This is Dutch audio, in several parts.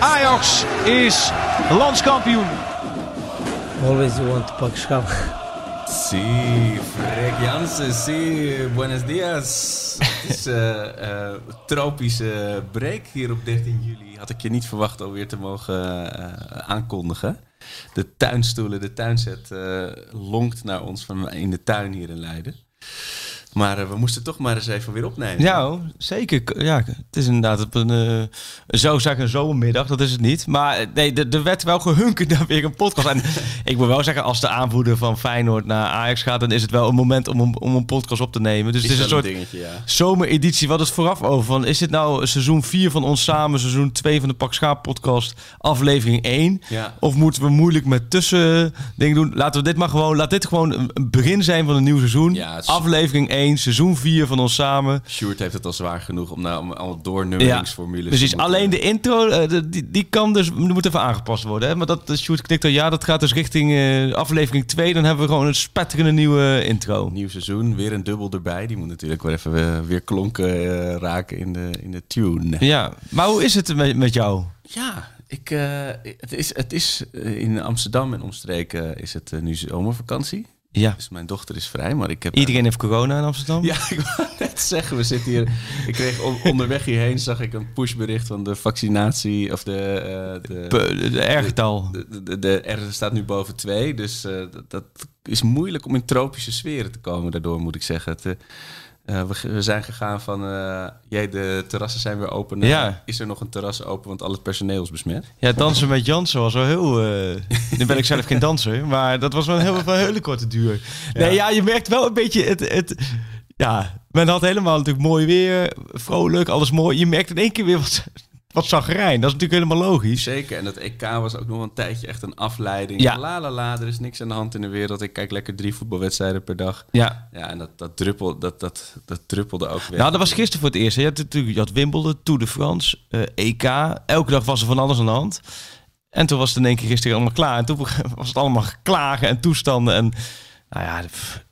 Ajax is landskampioen. Always you want to pak schaam. Sí, Freek Jansen, sí, buenos dias. Het is uh, uh, tropische break hier op 13 juli. Had ik je niet verwacht alweer te mogen uh, aankondigen. De tuinstoelen, de tuinzet lonkt naar ons van in de tuin hier in Leiden. Maar uh, we moesten toch maar eens even weer opnemen. Ja, zeker. Ja, het is inderdaad op een, uh, zo zeg een zomermiddag, dat is het niet. Maar nee, er werd wel gehunkerd naar weer een podcast. En ik moet wel zeggen, als de aanvoerder van Feyenoord naar Ajax gaat, dan is het wel een moment om, om een podcast op te nemen. Dus is het is een soort dingetje, ja. zomereditie. Wat het vooraf over van, is dit nou seizoen 4 van ons samen, seizoen 2 van de Pak Schaap podcast, aflevering 1? Ja. Of moeten we moeilijk met tussen dingen doen? Laten we dit maar gewoon, laat dit gewoon een begin zijn van een nieuw seizoen. Ja, is- aflevering 1, seizoen 4 van ons samen. Sjoerd heeft het al zwaar genoeg om nou om allemaal doornummeringsformules precies. te moeten- Alleen de intro, eh, de- die, die kan dus, die moet even aangepast worden. Hè? Maar dat, dat Sjoerd knikt al, ja, dat gaat dus richting eh, aflevering 2. Dan hebben we gewoon een spetterende nieuwe intro. Nieuw seizoen, weer een dubbel erbij. Die moet natuurlijk weer even eh, weer klonken eh, raken in de, in de tune. Ja, maar hoe is het met, met jou? Ja, ik, eh, het is, het is eh, in Amsterdam en omstreken is het eh, nu zomervakantie. Ja. Dus mijn dochter is vrij, maar ik heb... Iedereen heeft corona in Amsterdam? Ja, ik wou net zeggen, we zitten hier... Ik kreeg on- onderweg hierheen, zag ik een pushbericht van de vaccinatie... Of de... eh, de, De ergetal. de, de, de, de R staat nu boven twee, dus eh, dat, dat is moeilijk om in tropische sferen te komen daardoor, moet ik zeggen. Het, eh, eh, we, we zijn gegaan van, eh jee, de terrassen zijn weer open. Eh, Ja. Is er nog een terras open, want al het personeel is besmet? Ja, dansen met Jansen was wel heel... nu ben ik zelf geen danser, maar dat was wel een, heel, een hele korte duur. Nee, ja, je merkt wel een beetje het... het ja, men had helemaal natuurlijk mooi weer, vrolijk, alles mooi. Je merkt in één keer weer wat, wat zagrijn. Dat is natuurlijk helemaal logisch. Zeker, en dat EK was ook nog een tijdje echt een afleiding. Ja. La la la, er is niks aan de hand in de wereld. Ik kijk lekker drie voetbalwedstrijden per dag. Ja. Ja, en dat, dat, druppel, dat, dat, dat druppelde ook weer. Nou, dat was gisteren voor het eerst. hè. Je had natuurlijk je had Wimbledon, Tour de France, eh, EK. Elke dag was er van alles aan de hand. En toen was het in één keer gisteren allemaal klaar. En toen was het allemaal klagen en toestanden. En nou ja,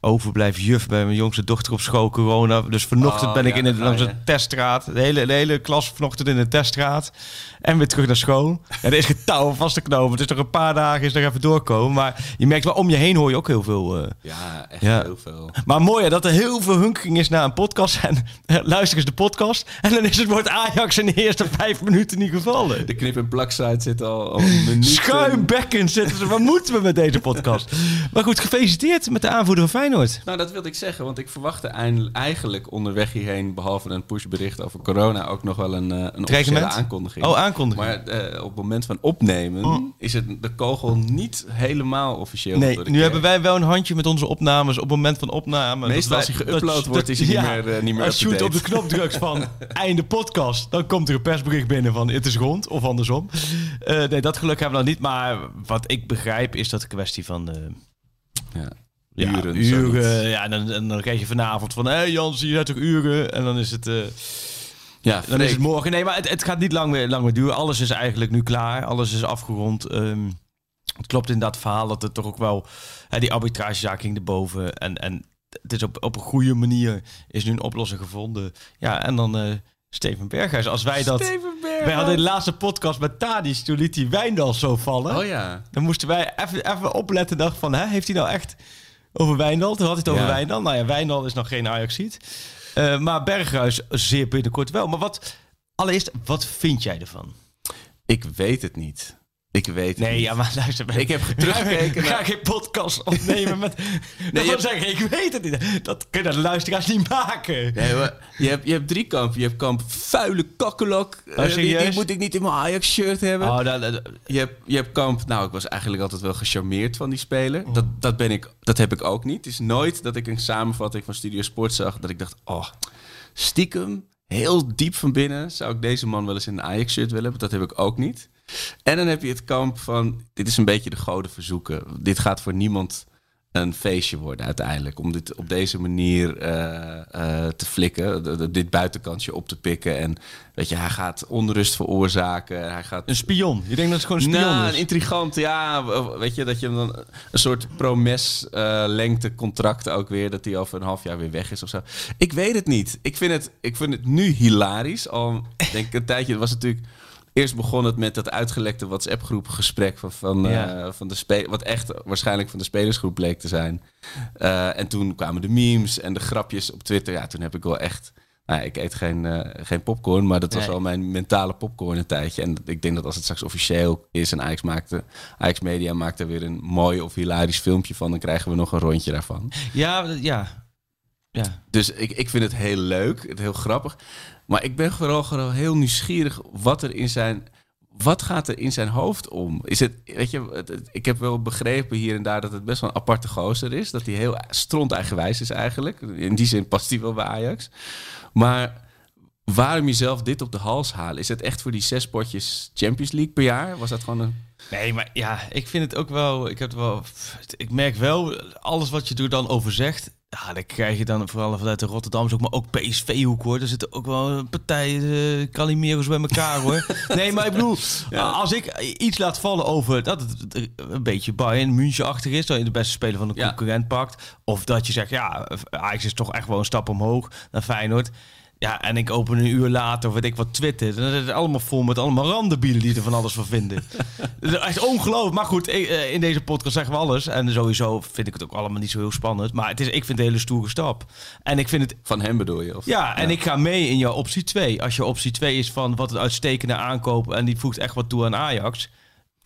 overblijf juf bij mijn jongste dochter op school, corona. Dus vanochtend Oh, ben ik in de, daar ga langs de teststraat. De hele, de hele klas vanochtend in de teststraat. En weer terug naar school. En er is geen touw vast te knopen. Het is nog een paar dagen, is nog even doorkomen. Maar je merkt wel, om je heen hoor je ook heel veel... eh, Ja, echt Ja. heel veel. maar mooi hè, dat er heel veel hunkering is naar een podcast. En eh, luister eens de podcast. En dan is het woord Ajax in de eerste vijf minuten niet gevallen. De knip- en plaksite zit al, al een minuut. Schuimbekken zitten ze. Wat moeten we met deze podcast? Maar goed, gefeliciteerd met de aanvoerder van Feyenoord. Nou, dat wilde ik zeggen, want ik verwachtte eigenlijk onderweg hierheen, behalve een pushbericht over corona, ook nog wel een, eh, een officiële aankondiging. Oh, aankondiging. Maar eh, op het moment van opnemen is het de kogel niet helemaal officieel. Nee, nu hebben wij wel een handje met onze opnames op het moment van opname. Meestal als hij geüpload wordt, is hij niet meer, eh, niet meer Als op de knop drukt van einde podcast, dan komt er een persbericht binnen van het is rond, of andersom. Nee, dat geluk hebben we nog niet. Maar wat ik begrijp is dat de kwestie van... Ja. Ja, Uren, uren. ja, en dan, en dan krijg je vanavond van... Hé hey Jans, je hebt toch uren? En dan is het, eh, Ja, dan is het morgen. Nee, maar het, het gaat niet lang meer, lang meer duren. Alles is eigenlijk nu klaar. Alles is afgerond. Ehm, het klopt in dat verhaal dat het toch ook wel... Hè, die arbitragezaak ging erboven. En, en het is op, op een goede manier is nu een oplossing gevonden. Ja, en dan eh, Steven Berghuis. Als wij dat... Steven Berghuis. Wij hadden de laatste podcast met Tadis. Toen liet hij Wijndal zo vallen. Oh ja. Dan moesten wij even, even opletten. Dacht van, hè, heeft hij nou echt over Wijndal? Toen had hij het over Ja. Wijndal. Nou ja, Wijndal is nog geen Ajaxiet. Eh maar Berghuis zeer binnenkort wel. Maar wat, allereerst, wat vind jij ervan? Ik weet het niet. Ik weet het Nee, niet. ja, maar luister. Ik heb teruggekeken Ik ga naar- geen podcast opnemen met... nee, je hebt- zeggen, ik weet het niet. Dat kunnen de luisteraars niet maken. Nee, maar je, hebt, je hebt drie kampen. Je hebt kamp vuile kakkelok. eh, die, moet ik niet in mijn Ajax-shirt hebben. Oh, dat, dat- Je hebt, je hebt kamp. Nou, ik was eigenlijk altijd wel gecharmeerd van die speler. Dat, dat, ben ik, dat heb ik ook niet. Het is nooit dat ik een samenvatting van Studio Sport zag. Dat ik dacht, oh, stiekem, heel diep van binnen. zou ik deze man wel eens in een Ajax-shirt willen hebben. Dat heb ik ook niet. En dan heb je het kamp van, dit is een beetje de goden verzoeken. Dit gaat voor niemand een feestje worden uiteindelijk. Om dit op deze manier eh, eh, te flikken, de- de- dit buitenkantje op te pikken. En weet je, hij gaat onrust veroorzaken. Hij gaat Een spion. Je denkt dat het gewoon een spion nou, is? een intrigant, ja. Weet je, dat je hem dan een soort promes eh, lengte contract ook weer, dat hij over een half jaar weer weg is of zo. Ik weet het niet. Ik vind het, ik vind het nu hilarisch. Al denk ik een tijdje, het was natuurlijk... Eerst begon het met dat uitgelekte WhatsApp-groep gesprek van, van, eh, van de spe wat echt waarschijnlijk van de spelersgroep bleek te zijn. Eh, en toen kwamen de memes en de grapjes op Twitter. Ja, toen heb ik wel echt... Nou, ik eet geen, eh, geen popcorn, maar dat was Nee. al mijn mentale popcorn een tijdje. En ik denk dat als het straks officieel is en Ajax, maakte, Ajax Media maakt er weer een mooi of hilarisch filmpje van, dan krijgen we nog een rondje daarvan. Ja, ja. Ja. Dus ik, ik vind het heel leuk, het heel grappig. Maar ik ben vooral, heel nieuwsgierig wat er in zijn. Wat gaat er in zijn hoofd om? Is het, weet je, het- het- ik heb wel begrepen hier en daar dat het best wel een aparte gozer is. Dat hij heel stront eigenwijs is eigenlijk. In die zin past hij wel bij Ajax. Maar waarom jezelf dit op de hals halen? Is het echt voor die zes potjes Champions League per jaar? Was dat gewoon een... Nee, maar ja, ik vind het ook wel. Ik, heb wel, ik merk wel, alles wat je er dan over zegt. Ja, dan krijg je dan vooral vanuit de Rotterdamse ook, maar ook PSV-hoek hoor. Er zitten ook wel een partij uh, Calimero's bij elkaar hoor. nee, maar ik bedoel, als ik iets laat vallen over dat het een beetje Bayern München-achtig is, dat je de beste speler van de Ja. concurrent pakt. Of dat je zegt, ja, Ajax is toch echt wel een stap omhoog naar Feyenoord. Ja, en ik open een uur later, weet ik wat, Twitter. Dan is het allemaal vol met allemaal randenbielen die er van alles van vinden. Het is echt ongelooflijk. Maar goed, ik, eh, in deze podcast zeggen we alles. En sowieso vind ik het ook allemaal niet zo heel spannend. Maar het is, ik vind het een hele stoere stap. En ik vind het... Van hem bedoel je? Of? Ja, en ik ga mee in jouw optie 2. Als je optie 2 is van wat een uitstekende aankoop... en die voegt echt wat toe aan Ajax...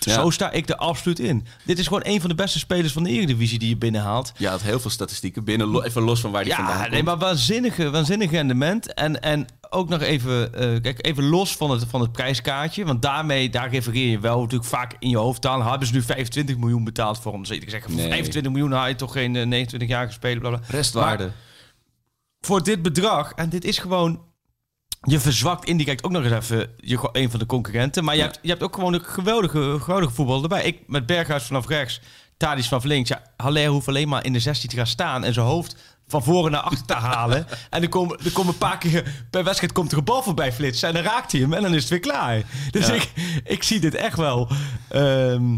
Ja. Zo sta ik er absoluut in. Dit is gewoon een van de beste spelers van de Eredivisie die je binnenhaalt. Je had heel veel statistieken binnen, lo- even los van waar die vandaan Ja, komt. nee, maar waanzinnige, waanzinnig rendement. En, en ook nog even, eh, kijk, even los van het, van het prijskaartje. Want daarmee, daar refereer je wel natuurlijk vaak in je hoofdtaal. Hebben ze nu 25 miljoen betaald voor hem? Ik zeg, voor Nee. 25 miljoen haal je toch geen eh, 29-jarige speler. Bla bla. Restwaarde. Voor dit bedrag, en dit is gewoon... Je verzwakt indirect ook nog eens even je, een van de concurrenten. Maar je, Ja. hebt, je hebt ook gewoon een geweldige, geweldige voetbal erbij. Ik met Berghuis vanaf rechts, Tadis vanaf links. Ja, Haller hoeft alleen maar in de 16 te gaan staan en zijn hoofd van voren naar achter te halen. en er komen, er komen een paar keer per wedstrijd komt er een bal voorbij flitsen. En dan raakt hij hem en dan is het weer klaar. Dus Ja. ik, ik zie dit echt wel. Ehm,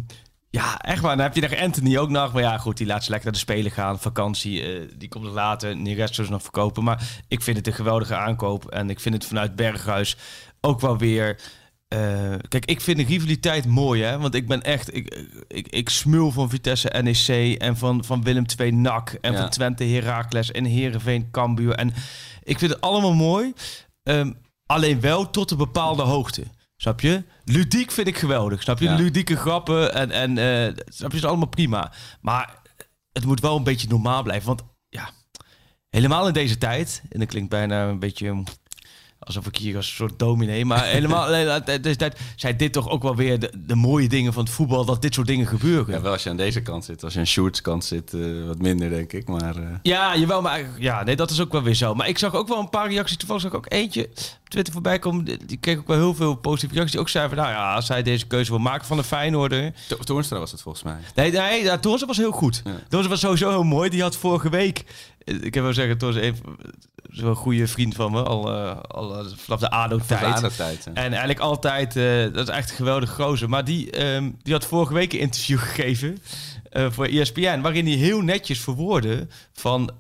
ja, echt waar. Dan heb je nog Anthony ook nog. Maar ja, goed, die laat ze lekker naar de Spelen gaan. Vakantie, eh, die komt er later. Ze nog verkopen. Maar ik vind het een geweldige aankoop. En ik vind het vanuit Berghuis ook wel weer... eh, kijk, ik vind de rivaliteit mooi, hè. Want ik ben echt... Ik, ik, ik smul van Vitesse NEC en van, van Willem II NAC... en Ja. van Twente Heracles en Heerenveen Cambuur. En ik vind het allemaal mooi. Ehm, alleen wel tot een bepaalde hoogte. Snap je? Ludiek vind ik geweldig. Snap je? Ja. Ludieke grappen en, en eh, snap je? is allemaal prima. Maar het moet wel een beetje normaal blijven. Want ja, helemaal in deze tijd. En dat klinkt bijna een beetje alsof ik hier als een soort dominee. Maar helemaal deze tijd zijn dit toch ook wel weer de, de mooie dingen van het voetbal. Dat dit soort dingen gebeuren. Ja, wel als je aan deze kant zit. Als je aan Sjoerd's kant zit, eh, wat minder, denk ik. Maar eh, Ja, jawel, maar ja, nee, dat is ook wel weer zo. Maar ik zag ook wel een paar reacties. Toevallig zag ik ook eentje op Twitter voorbij komen. Die die kreeg ook wel heel veel positieve reacties. Die ook zeiden van, nou ja, als hij deze keuze wil maken van de Feyenoorder. To- Toornstra was het volgens mij. Nee, nee, ja, Toornstra was heel goed. Ja. Toornstra was sowieso heel mooi. Die had vorige week... Ik heb wel zeggen, Toornstra is een goede vriend van me. Al, eh, al eh, vanaf de ADO-tijd. En eigenlijk altijd, eh, dat is echt een geweldige gozer. Maar die, ehm, die had vorige week een interview gegeven voor ESPN, waarin hij heel netjes verwoordde van,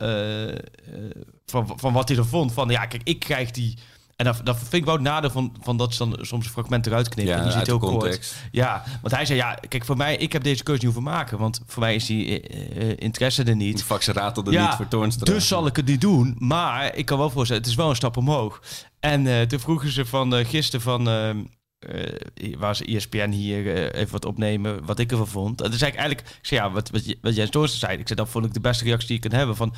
van, van wat hij er vond. Van ja, kijk, ik krijg die. En dat, dat vind ik wel het nadeel van, van dat ze dan soms een fragment eruit knippen. Ja, die zit de heel kort. Ja, want hij zei ja, kijk, voor mij, ik heb deze keuze niet hoeven maken. Want voor mij is die eh, eh, interesse er niet. Die fax ratelde Ja, niet voor Toornstra. Dus zal ik het niet doen. Maar ik kan wel voorstellen, het is wel een stap omhoog. En eh, toen vroegen ze van uh, gisteren van... Uh, waar ze ESPN hier uh, even wat opnemen, wat ik ervan vond. En toen zei ik eigenlijk, ik zei, ja, wat, wat, wat Jens zei, ik zei, dat vond ik de beste reactie die ik kan hebben. Van,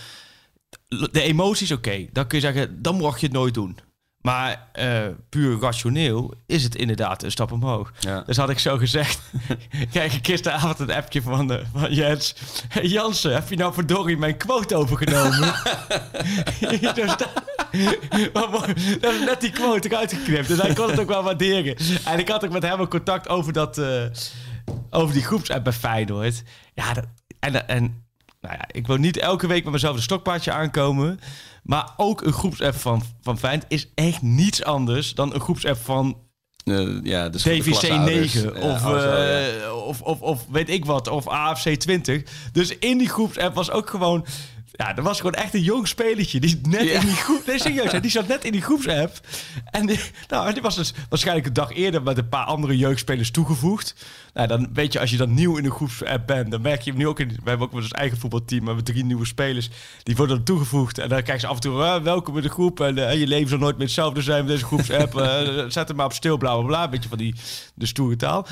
de emoties, oké, okay, dan kun je zeggen, dan mocht je het nooit doen. Maar uh, puur rationeel is het inderdaad een stap omhoog. Ja. Dus had ik zo gezegd. krijg ik gisteravond een appje van, uh, van Jens. Hey Jansen, heb je nou verdorie mijn quote overgenomen? Maar mooi, dat is net die quote eruit geknipt. Dus hij kon het ook wel waarderen. En ik had ook met hem een contact over, dat, eh, over die groepsapp bij Feyenoord. Ja, dat- en, en nou ja, ik wil niet elke week met mezelf een stokpaardje aankomen. Maar ook een groepsapp van, van Feyenoord is echt niets anders dan een groepsapp van Eh, ja, de DVC klasouders. 9 Ja, of, oh, ja. eh, of, of, of weet ik wat, of AFC 20. Dus in die groepsapp was ook gewoon... Ja, er was gewoon echt een jong spelertje die net Ja. in die groep... Nee, serieus, hè, die zat net in die groepsapp. En die, nou, die was dus waarschijnlijk een dag eerder met een paar andere jeugdspelers toegevoegd. Nou, dan weet je, als je dan nieuw in de groepsapp bent, dan merk je hem nu ook in... We hebben ook met ons eigen voetbalteam, we hebben drie nieuwe spelers. Die worden dan toegevoegd. En dan krijg je af en toe, ah, welkom in de groep. En eh, je leven zal nooit meer hetzelfde zijn met deze groepsapp. Eh, zet hem maar op stil, bla, bla, bla. Een beetje van die de stoere taal.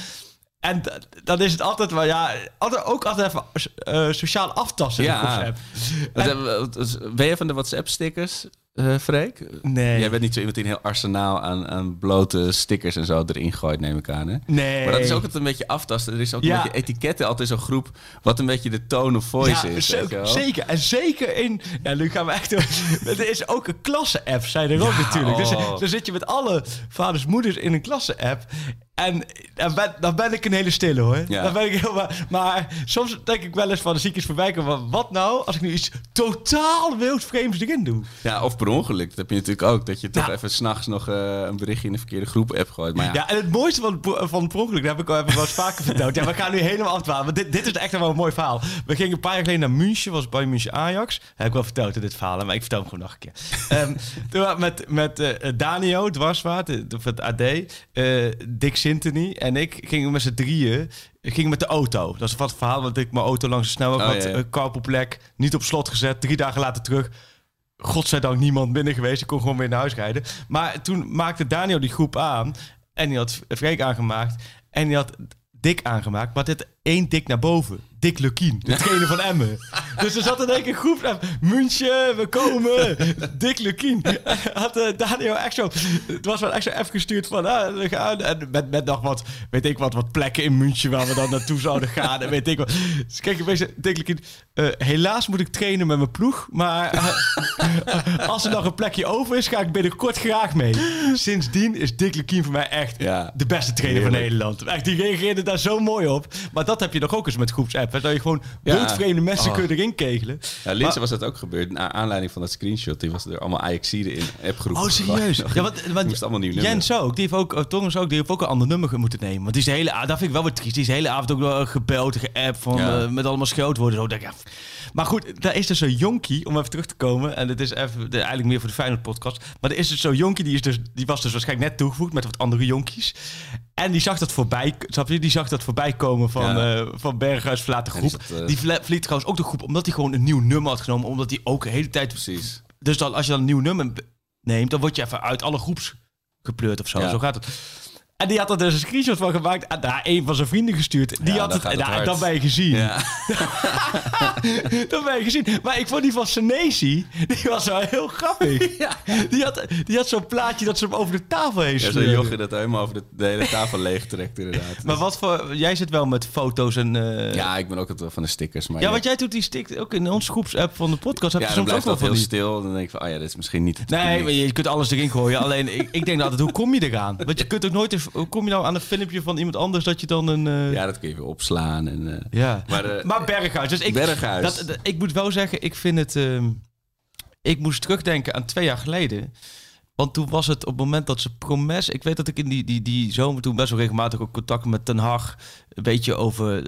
En dan is het altijd wel, ja, altijd, ook altijd even eh, sociaal aftasten Ja. Ben je van de WhatsApp-stickers, eh Freek? Nee. Jij bent niet zo iemand die een heel arsenaal aan, aan blote stickers en zo erin gooit, neem ik aan, hè? Nee. Maar dat is ook altijd een beetje aftasten. Er is ook Ja. een beetje etiketten altijd zo'n groep... wat een beetje de tone of voice Ja, is, wel? zeker. En zeker in... Ja, nu gaan we echt... er is ook een klasse-app, zijn er ook natuurlijk. Dus oh. dan zit je met alle vaders, moeders in een klasse-app. En dan ben, dan ben ik een hele stille, hoor. Ja. Dan ben ik heel... Maar, maar soms denk ik wel eens van de ziekjes voorbij komen... van, Wat nou als ik nu iets totaal wildvreemds erin doe? Ja, of per ongeluk. Dat heb je natuurlijk ook. Dat je toch Ja. even s'nachts nog eh, een berichtje in de verkeerde groep-app gooit. Maar ja, Ja, en het mooiste van, per ongeluk, dat heb ik al even wel eens vaker verteld. Ja, we gaan nu helemaal afdwalen. Want dit, dit is echt wel een mooi verhaal. We gingen een paar jaar geleden naar München, was bij München Ajax. heb ik wel verteld in dit verhaal, maar ik vertel hem gewoon nog een keer. Ehm, toen met, met eh, Danio, Dwarswaard, eh, van het AD, Dick Sintony en ik gingen met z'n drieën gingen met de auto. Dat is wat verhaal, want ik mijn auto langs de snelweg Oh, had, ja. eh, plek, niet op slot gezet. Drie dagen later terug godzijdank niemand binnen geweest. Ik kon gewoon weer naar huis rijden. Maar toen maakte Daniel die groep aan. En die had Freek aangemaakt. En die had Dick aangemaakt. Maar dit één Dick naar boven. Dick Lukien, de trainer van Emmen. Dus er zat in één keer een groep. München, we komen. Dick Lukien. Had eh, Daniel echt zo... Het was wel echt zo even gestuurd van... Ah, we gaan. En met, met nog wat, weet ik wat, wat plekken in München... waar we dan naartoe zouden gaan. En weet ik wat. Dus kijk, een beetje, Dick Lukien... eh, helaas moet ik trainen met mijn ploeg. Maar eh, als er nog een plekje over is... ga ik binnenkort graag mee. Sindsdien is Dick Lukien voor mij echt... Ja. de beste trainer van. Nederland. Echt, die reageerde daar zo mooi op. Maar dat heb je nog ook eens met groepsapp. Hè? Dat je gewoon wildvreemde mensen Oh. kunt erin kegelen. Ja, Linse was dat ook gebeurd. Naar aanleiding van dat screenshot. Die was er allemaal Ajaxiden in appgroepen. Oh, serieus? Ja, want, want moest allemaal nieuw. Jens ook. Die heeft ook, uh, Torrens ook, die heeft ook een ander nummer moeten nemen. Want die is de hele, dat vind ik wel wat triest. Die is de hele avond ook wel gebeld, geappt van, Ja. eh, met allemaal scheldwoorden. Zo, Ik denk, ja. Maar goed, daar is dus zo'n jonkie, om even terug te komen. En dit is even, de, eigenlijk meer voor de Feyenoord podcast. Maar er is dus zo'n jonkie, die, is dus, die was dus waarschijnlijk net toegevoegd met wat andere jonkies. En die zag dat voorbij, snap je? Die zag dat voorbij komen van, Ja. eh, van Berghuis verlaat de Ja, die groep. eh, die vliegt trouwens ook de groep, omdat hij gewoon een nieuw nummer had genomen. Omdat hij ook de hele tijd Precies. dus dan, als je dan een nieuw nummer neemt, dan word je even uit alle groeps gepleurd of zo. Ja. Zo gaat het. En die had er dus een screenshot van gemaakt en daar een van zijn vrienden gestuurd. Die Ja, had het, het nou, dan ben je gezien. Ja. Dan ben je gezien. Maar ik vond die van Senesi, die was wel heel grappig. Die had, die had zo'n plaatje dat ze hem over de tafel heen Ja, zo'n jochie dat helemaal over de, de hele tafel leeg trekt inderdaad. Maar wat voor... Jij zit wel met foto's en... eh, Ja, ik ben ook het wel van de stickers. Maar ja, want jij doet die stick ook in onze groepsapp van de podcast. Heb ja, je soms ook wel heel die... stil. Dan denk ik van, oh ja, dit is misschien niet het Nee, maar je kunt alles erin gooien. Alleen, ik, ik denk altijd, hoe kom je eraan? Want je kunt ook nooit... Hoe kom je nou aan een filmpje van iemand anders dat je dan een... eh, Ja, dat kun je weer opslaan. En, eh, Ja. Maar, eh, maar Berghuis. Dus ik, Berghuis. Dat, dat- ik moet wel zeggen, ik vind het... ehm, ik moest terugdenken aan twee jaar geleden. Want toen was het op het moment dat ze promes... Ik weet dat ik in die, die, die zomer toen best wel regelmatig ook contact met Ten Hag... een beetje over,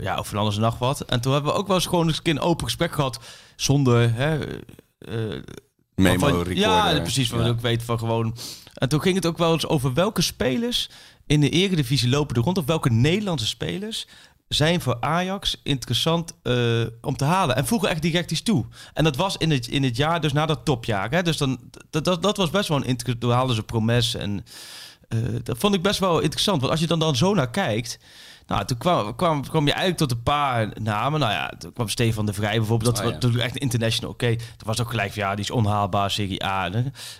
ja, over alles en nog wat. En toen hebben we ook wel eens gewoon een keer een open gesprek gehad... zonder... Hè, Memo recorder. Ja, precies. Wat Ja. ik weet van gewoon... En toen ging het ook wel eens over welke spelers in de eredivisie lopen er rond... of welke Nederlandse spelers zijn voor Ajax interessant eh, om te halen. En vroegen echt direct iets toe. En dat was in het, in het jaar, dus na dat topjaar. Hè? Dus dan, dat, dat, dat was best wel een interessant. Toen haalden ze Promes en eh, dat vond ik best wel interessant. Want als je dan, dan zo naar kijkt... Nou, toen kwam, kwam, kwam je eigenlijk tot een paar namen. Nou ja, toen kwam Stefan de Vrij bijvoorbeeld. Dat Oh, was echt international. Oké, toen was ook gelijk van, ja, die is onhaalbaar, Serie A.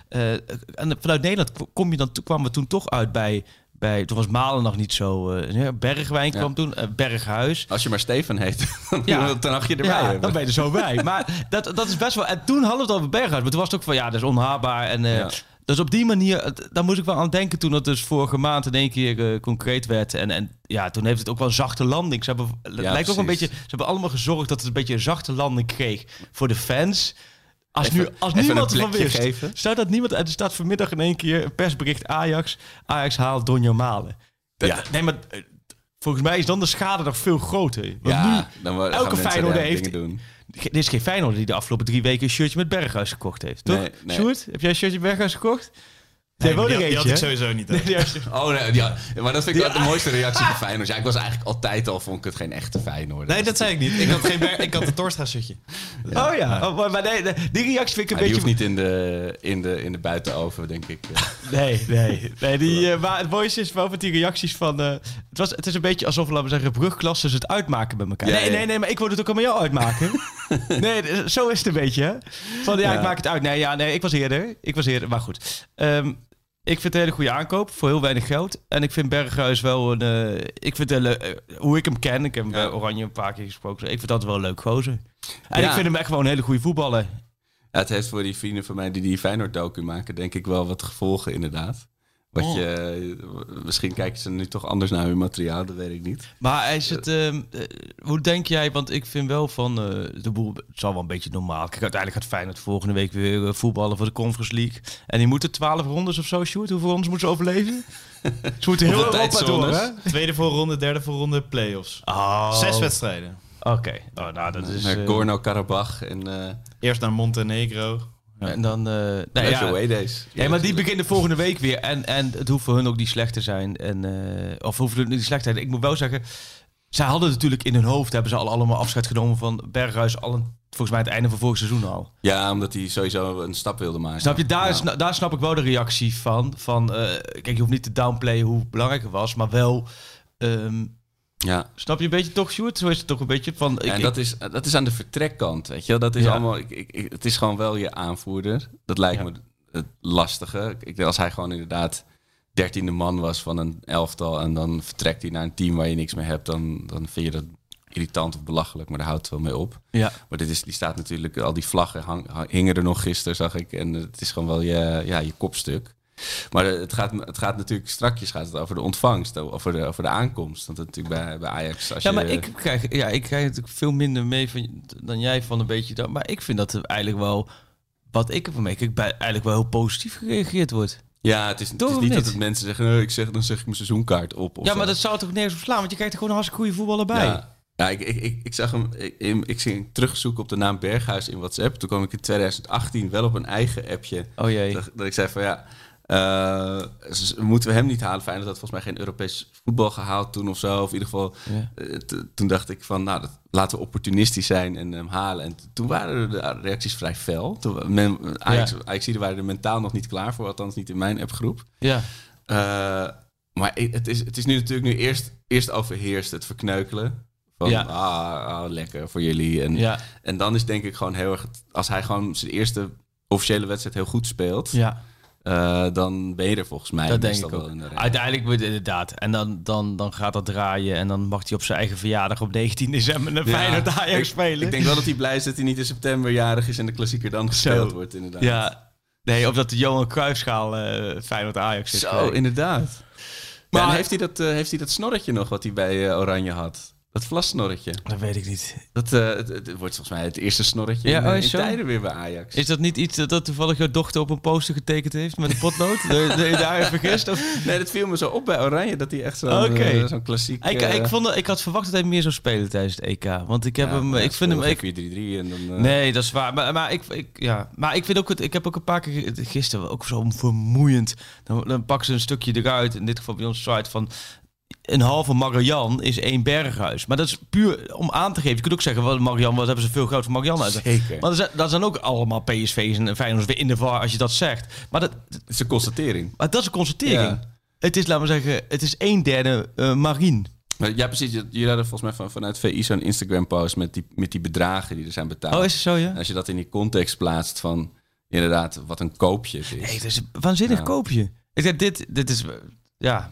Eh, en vanuit Nederland kom je dan, kwamen we toen toch uit bij bij toen was Malen nog niet zo. ja, Bergwijn Ja. kwam toen, eh, Berghuis. Als je maar Steven heet, dan Ja. dan je erbij Ja, hebben. dan ben je er zo bij. Maar dat, dat is best wel. En toen hadden we het over Berghuis. Maar toen was het ook van ja, dat is onhaarbaar. En Ja. Dus op die manier, daar moest ik wel aan denken toen het dus vorige maand in één keer eh, concreet werd. En, en ja, toen heeft het ook wel een zachte landing. Ze hebben, Ja, lijkt ook een beetje. Ze hebben allemaal gezorgd dat het een beetje een zachte landing kreeg voor de fans. Als, Even- nu, als niemand ervan wist. geven. Staat dat niemand. Er staat vanmiddag in één keer een persbericht Ajax. Ajax haalt Donjo Malen. Dat- Ja. Nee, maar eh, volgens mij is dan de schade nog veel groter. Want nu, ja, dan wo- dan elke rare heeft- doen. Dit is geen Feyenoord die de afgelopen drie weken een shirtje met Berghuis gekocht heeft, toch? Nee, nee. Sjoerd, heb jij een shirtje Berghuis gekocht? Nee, die, had- die had ik sowieso niet. Nee, hè. die had- Oh nee, ja. Maar dat vind ik wel de mooiste reactie van Feyenoord. Ja, ik was eigenlijk altijd al, vond ik het geen echte Feyenoord. Nee, dat zei ik niet. Ik had, geen ber- ik had het Torstra-shirtje. Oh ja, oh, maar, maar nee, die reactie vind ik een die beetje... hoeft niet in de, in de, in de buitenoven, denk ik. Nee, nee. nee die, eh, maar het mooiste is wel met die reacties van... eh, het, was, het is een beetje alsof, laten we zeggen, brugklassen het uitmaken met elkaar. Ja, nee, ja. nee, nee, maar ik wil het ook al met jou uitmaken. nee, zo is het een beetje, hè? Van, ja, Ja. ik maak het uit. Nee, ja, nee, ik was eerder. Ik was eerder, maar goed. Ehm, ik vind het een hele goede aankoop voor heel weinig geld. En ik vind Berghuis wel een... eh, ik vind hoe ik hem ken, ik heb hem bij. Oranje een paar keer gesproken. Ik vind dat wel een leuk gozer. En Ja. ik vind hem echt gewoon een hele goede voetballer. Ja, het heeft voor die vrienden van mij die die Feyenoord-docu maken, denk ik wel wat gevolgen inderdaad. Wat Oh. je, misschien kijken ze nu toch anders naar hun materiaal, dat weet ik niet. Maar is het, ehm, eh, hoe denk jij, want ik vind wel van, eh, de boel, het zal wel een beetje normaal. Kijk, uiteindelijk gaat Feyenoord volgende week weer eh, voetballen voor de Conference League. En die moeten 12 rondes of zo, Sjoerd. Hoeveel rondes moeten ze overleven? ze moeten heel Europa door, hè? Tweede voorronde, derde voorronde, play-offs. Oh. Zes wedstrijden. Oké, oh, nou dat is... naar eh, Gorno-Karabach en uh, Eerst naar Montenegro. En dan... eh nee, ja, away days. Ja, maar die beginnen volgende week weer. En, en het hoeft voor hun ook niet slecht te zijn. En, eh, of hoeft het niet slecht te zijn. Ik moet wel zeggen, zij hadden natuurlijk in hun hoofd... hebben ze al allemaal afscheid genomen van Berghuis... al een, volgens mij het einde van vorig seizoen al. Ja, omdat hij sowieso een stap wilde maken. Snap je, daar, Ja. daar snap ik wel de reactie van. van eh, kijk, je hoeft niet te downplayen hoe belangrijk het was... maar wel... ehm, Ja. snap je een beetje toch, Sjoerd? Zo is het toch een beetje van... Ja, ik, en ik- dat is, dat is aan de vertrekkant, weet je wel. Dat is Ja. allemaal... Ik, ik, het is gewoon wel je aanvoerder. Dat lijkt me het lastige. Ik, als hij gewoon inderdaad dertiende man was van een elftal... en dan vertrekt hij naar een team waar je niks mee hebt... dan, dan vind je dat irritant of belachelijk, maar daar houdt het wel mee op. ja. Maar dit is, die staat natuurlijk... Al die vlaggen hang- hingen er nog gisteren, zag ik. En het is gewoon wel je, ja, je kopstuk. Maar het gaat, het gaat natuurlijk strakjes gaat het over de ontvangst, over de, over de aankomst. Want natuurlijk bij, bij Ajax... Als Ja, je, maar ik krijg, ja, ik krijg natuurlijk veel minder mee van, dan jij van een beetje dat. Maar ik vind dat er eigenlijk wel, wat ik ervan meekijk, bij eigenlijk wel heel positief gereageerd wordt. Ja, het is, het Toch is niet dat het mensen zeggen, "Nee, ik zeg, dan zeg ik mijn seizoenkaart op. of ja, zo. maar dat zou toch nergens op slaan, want je krijgt er gewoon een hartstikke goede voetballer bij. Ja, ja ik, ik, ik, ik zag hem, ik, ik, terugzoeken op de naam Berghuis in WhatsApp. Toen kwam ik in 2018 wel op een eigen appje. Oh jee. Dat, dat ik zei van ja, z- moeten we hem niet halen? Feyenoord had volgens mij geen Europees voetbal gehaald toen of zo. Of in ieder geval, Ja. eh, toen dacht ik van nou, dat, laten we opportunistisch zijn en hem halen. En toen waren de reacties vrij fel. Toen, men, Ajax, Ja. Ajax waren er mentaal nog niet klaar voor, althans niet in mijn appgroep. Ja. Eh, maar het is, het is nu natuurlijk nu eerst, eerst overheerst het verkneukelen. Van, Ja. ah, ah, lekker voor jullie. En, Ja. en dan is denk ik gewoon heel erg... Als hij gewoon zijn eerste officiële wedstrijd heel goed speelt... ja, eh, dan ben je er volgens mij dat denk ik ook. Uiteindelijk inderdaad. En dan, dan, dan gaat dat draaien en dan mag hij op zijn eigen verjaardag op 19 december een Ja, Feyenoord Ajax spelen. Ik denk wel dat hij blij is dat hij niet in september jarig is... en de klassieker dan gespeeld wordt, inderdaad. Ja. Nee, of dat de Johan Cruijffschaal eh Feyenoord Ajax is. Zo, inderdaad. Maar- heeft hij, dat, eh, heeft hij dat snorretje nog wat hij bij Oranje had? Dat vlassnorretje. Dat weet ik niet. Dat eh, het, het wordt volgens mij het eerste snorretje Ja, in, oh, eh, in zo? tijden weer bij Ajax. Is dat niet iets dat, dat toevallig jouw dochter op een poster getekend heeft met een potlood? dat je daar even vergist? Of? Nee, dat viel me zo op bij Oranje, dat hij echt zo'n Oké. eh, zo'n klassiek... Ik, eh, ik, vond, ik had verwacht dat hij meer zou spelen tijdens het EK. Want ik heb ja, hem. Ik vind hem. Ik, 4-3-3 en dan... eh, nee, dat is waar. Maar, maar, ik, ik, ja. maar ik vind ook het. Ik heb ook een paar keer gisteren ook zo vermoeiend. Dan, dan pakken ze een stukje eruit. In dit geval bij ons site van. Een halve Marian is één berghuis. Maar dat is puur om aan te geven. Je kunt ook zeggen, wat Marian, wat hebben ze veel groot van Marian uit. Zeker. Maar dat zijn, dat zijn ook allemaal PSV's en Feyenoord weer in de var als je dat zegt. Maar dat, Het is een constatering. maar dat is een constatering. Ja. Het is, laten we zeggen, het is een derde eh marine. Maar Ja, precies. Jullie hadden volgens mij van, vanuit VI zo'n Instagram-post met die, met die bedragen die er zijn betaald. Oh, is het zo, ja? En als je dat in die context plaatst van, inderdaad, wat een koopje het is. Nee, het is een waanzinnig Ja. koopje. Ik zeg, dit, dit is, eh, ja...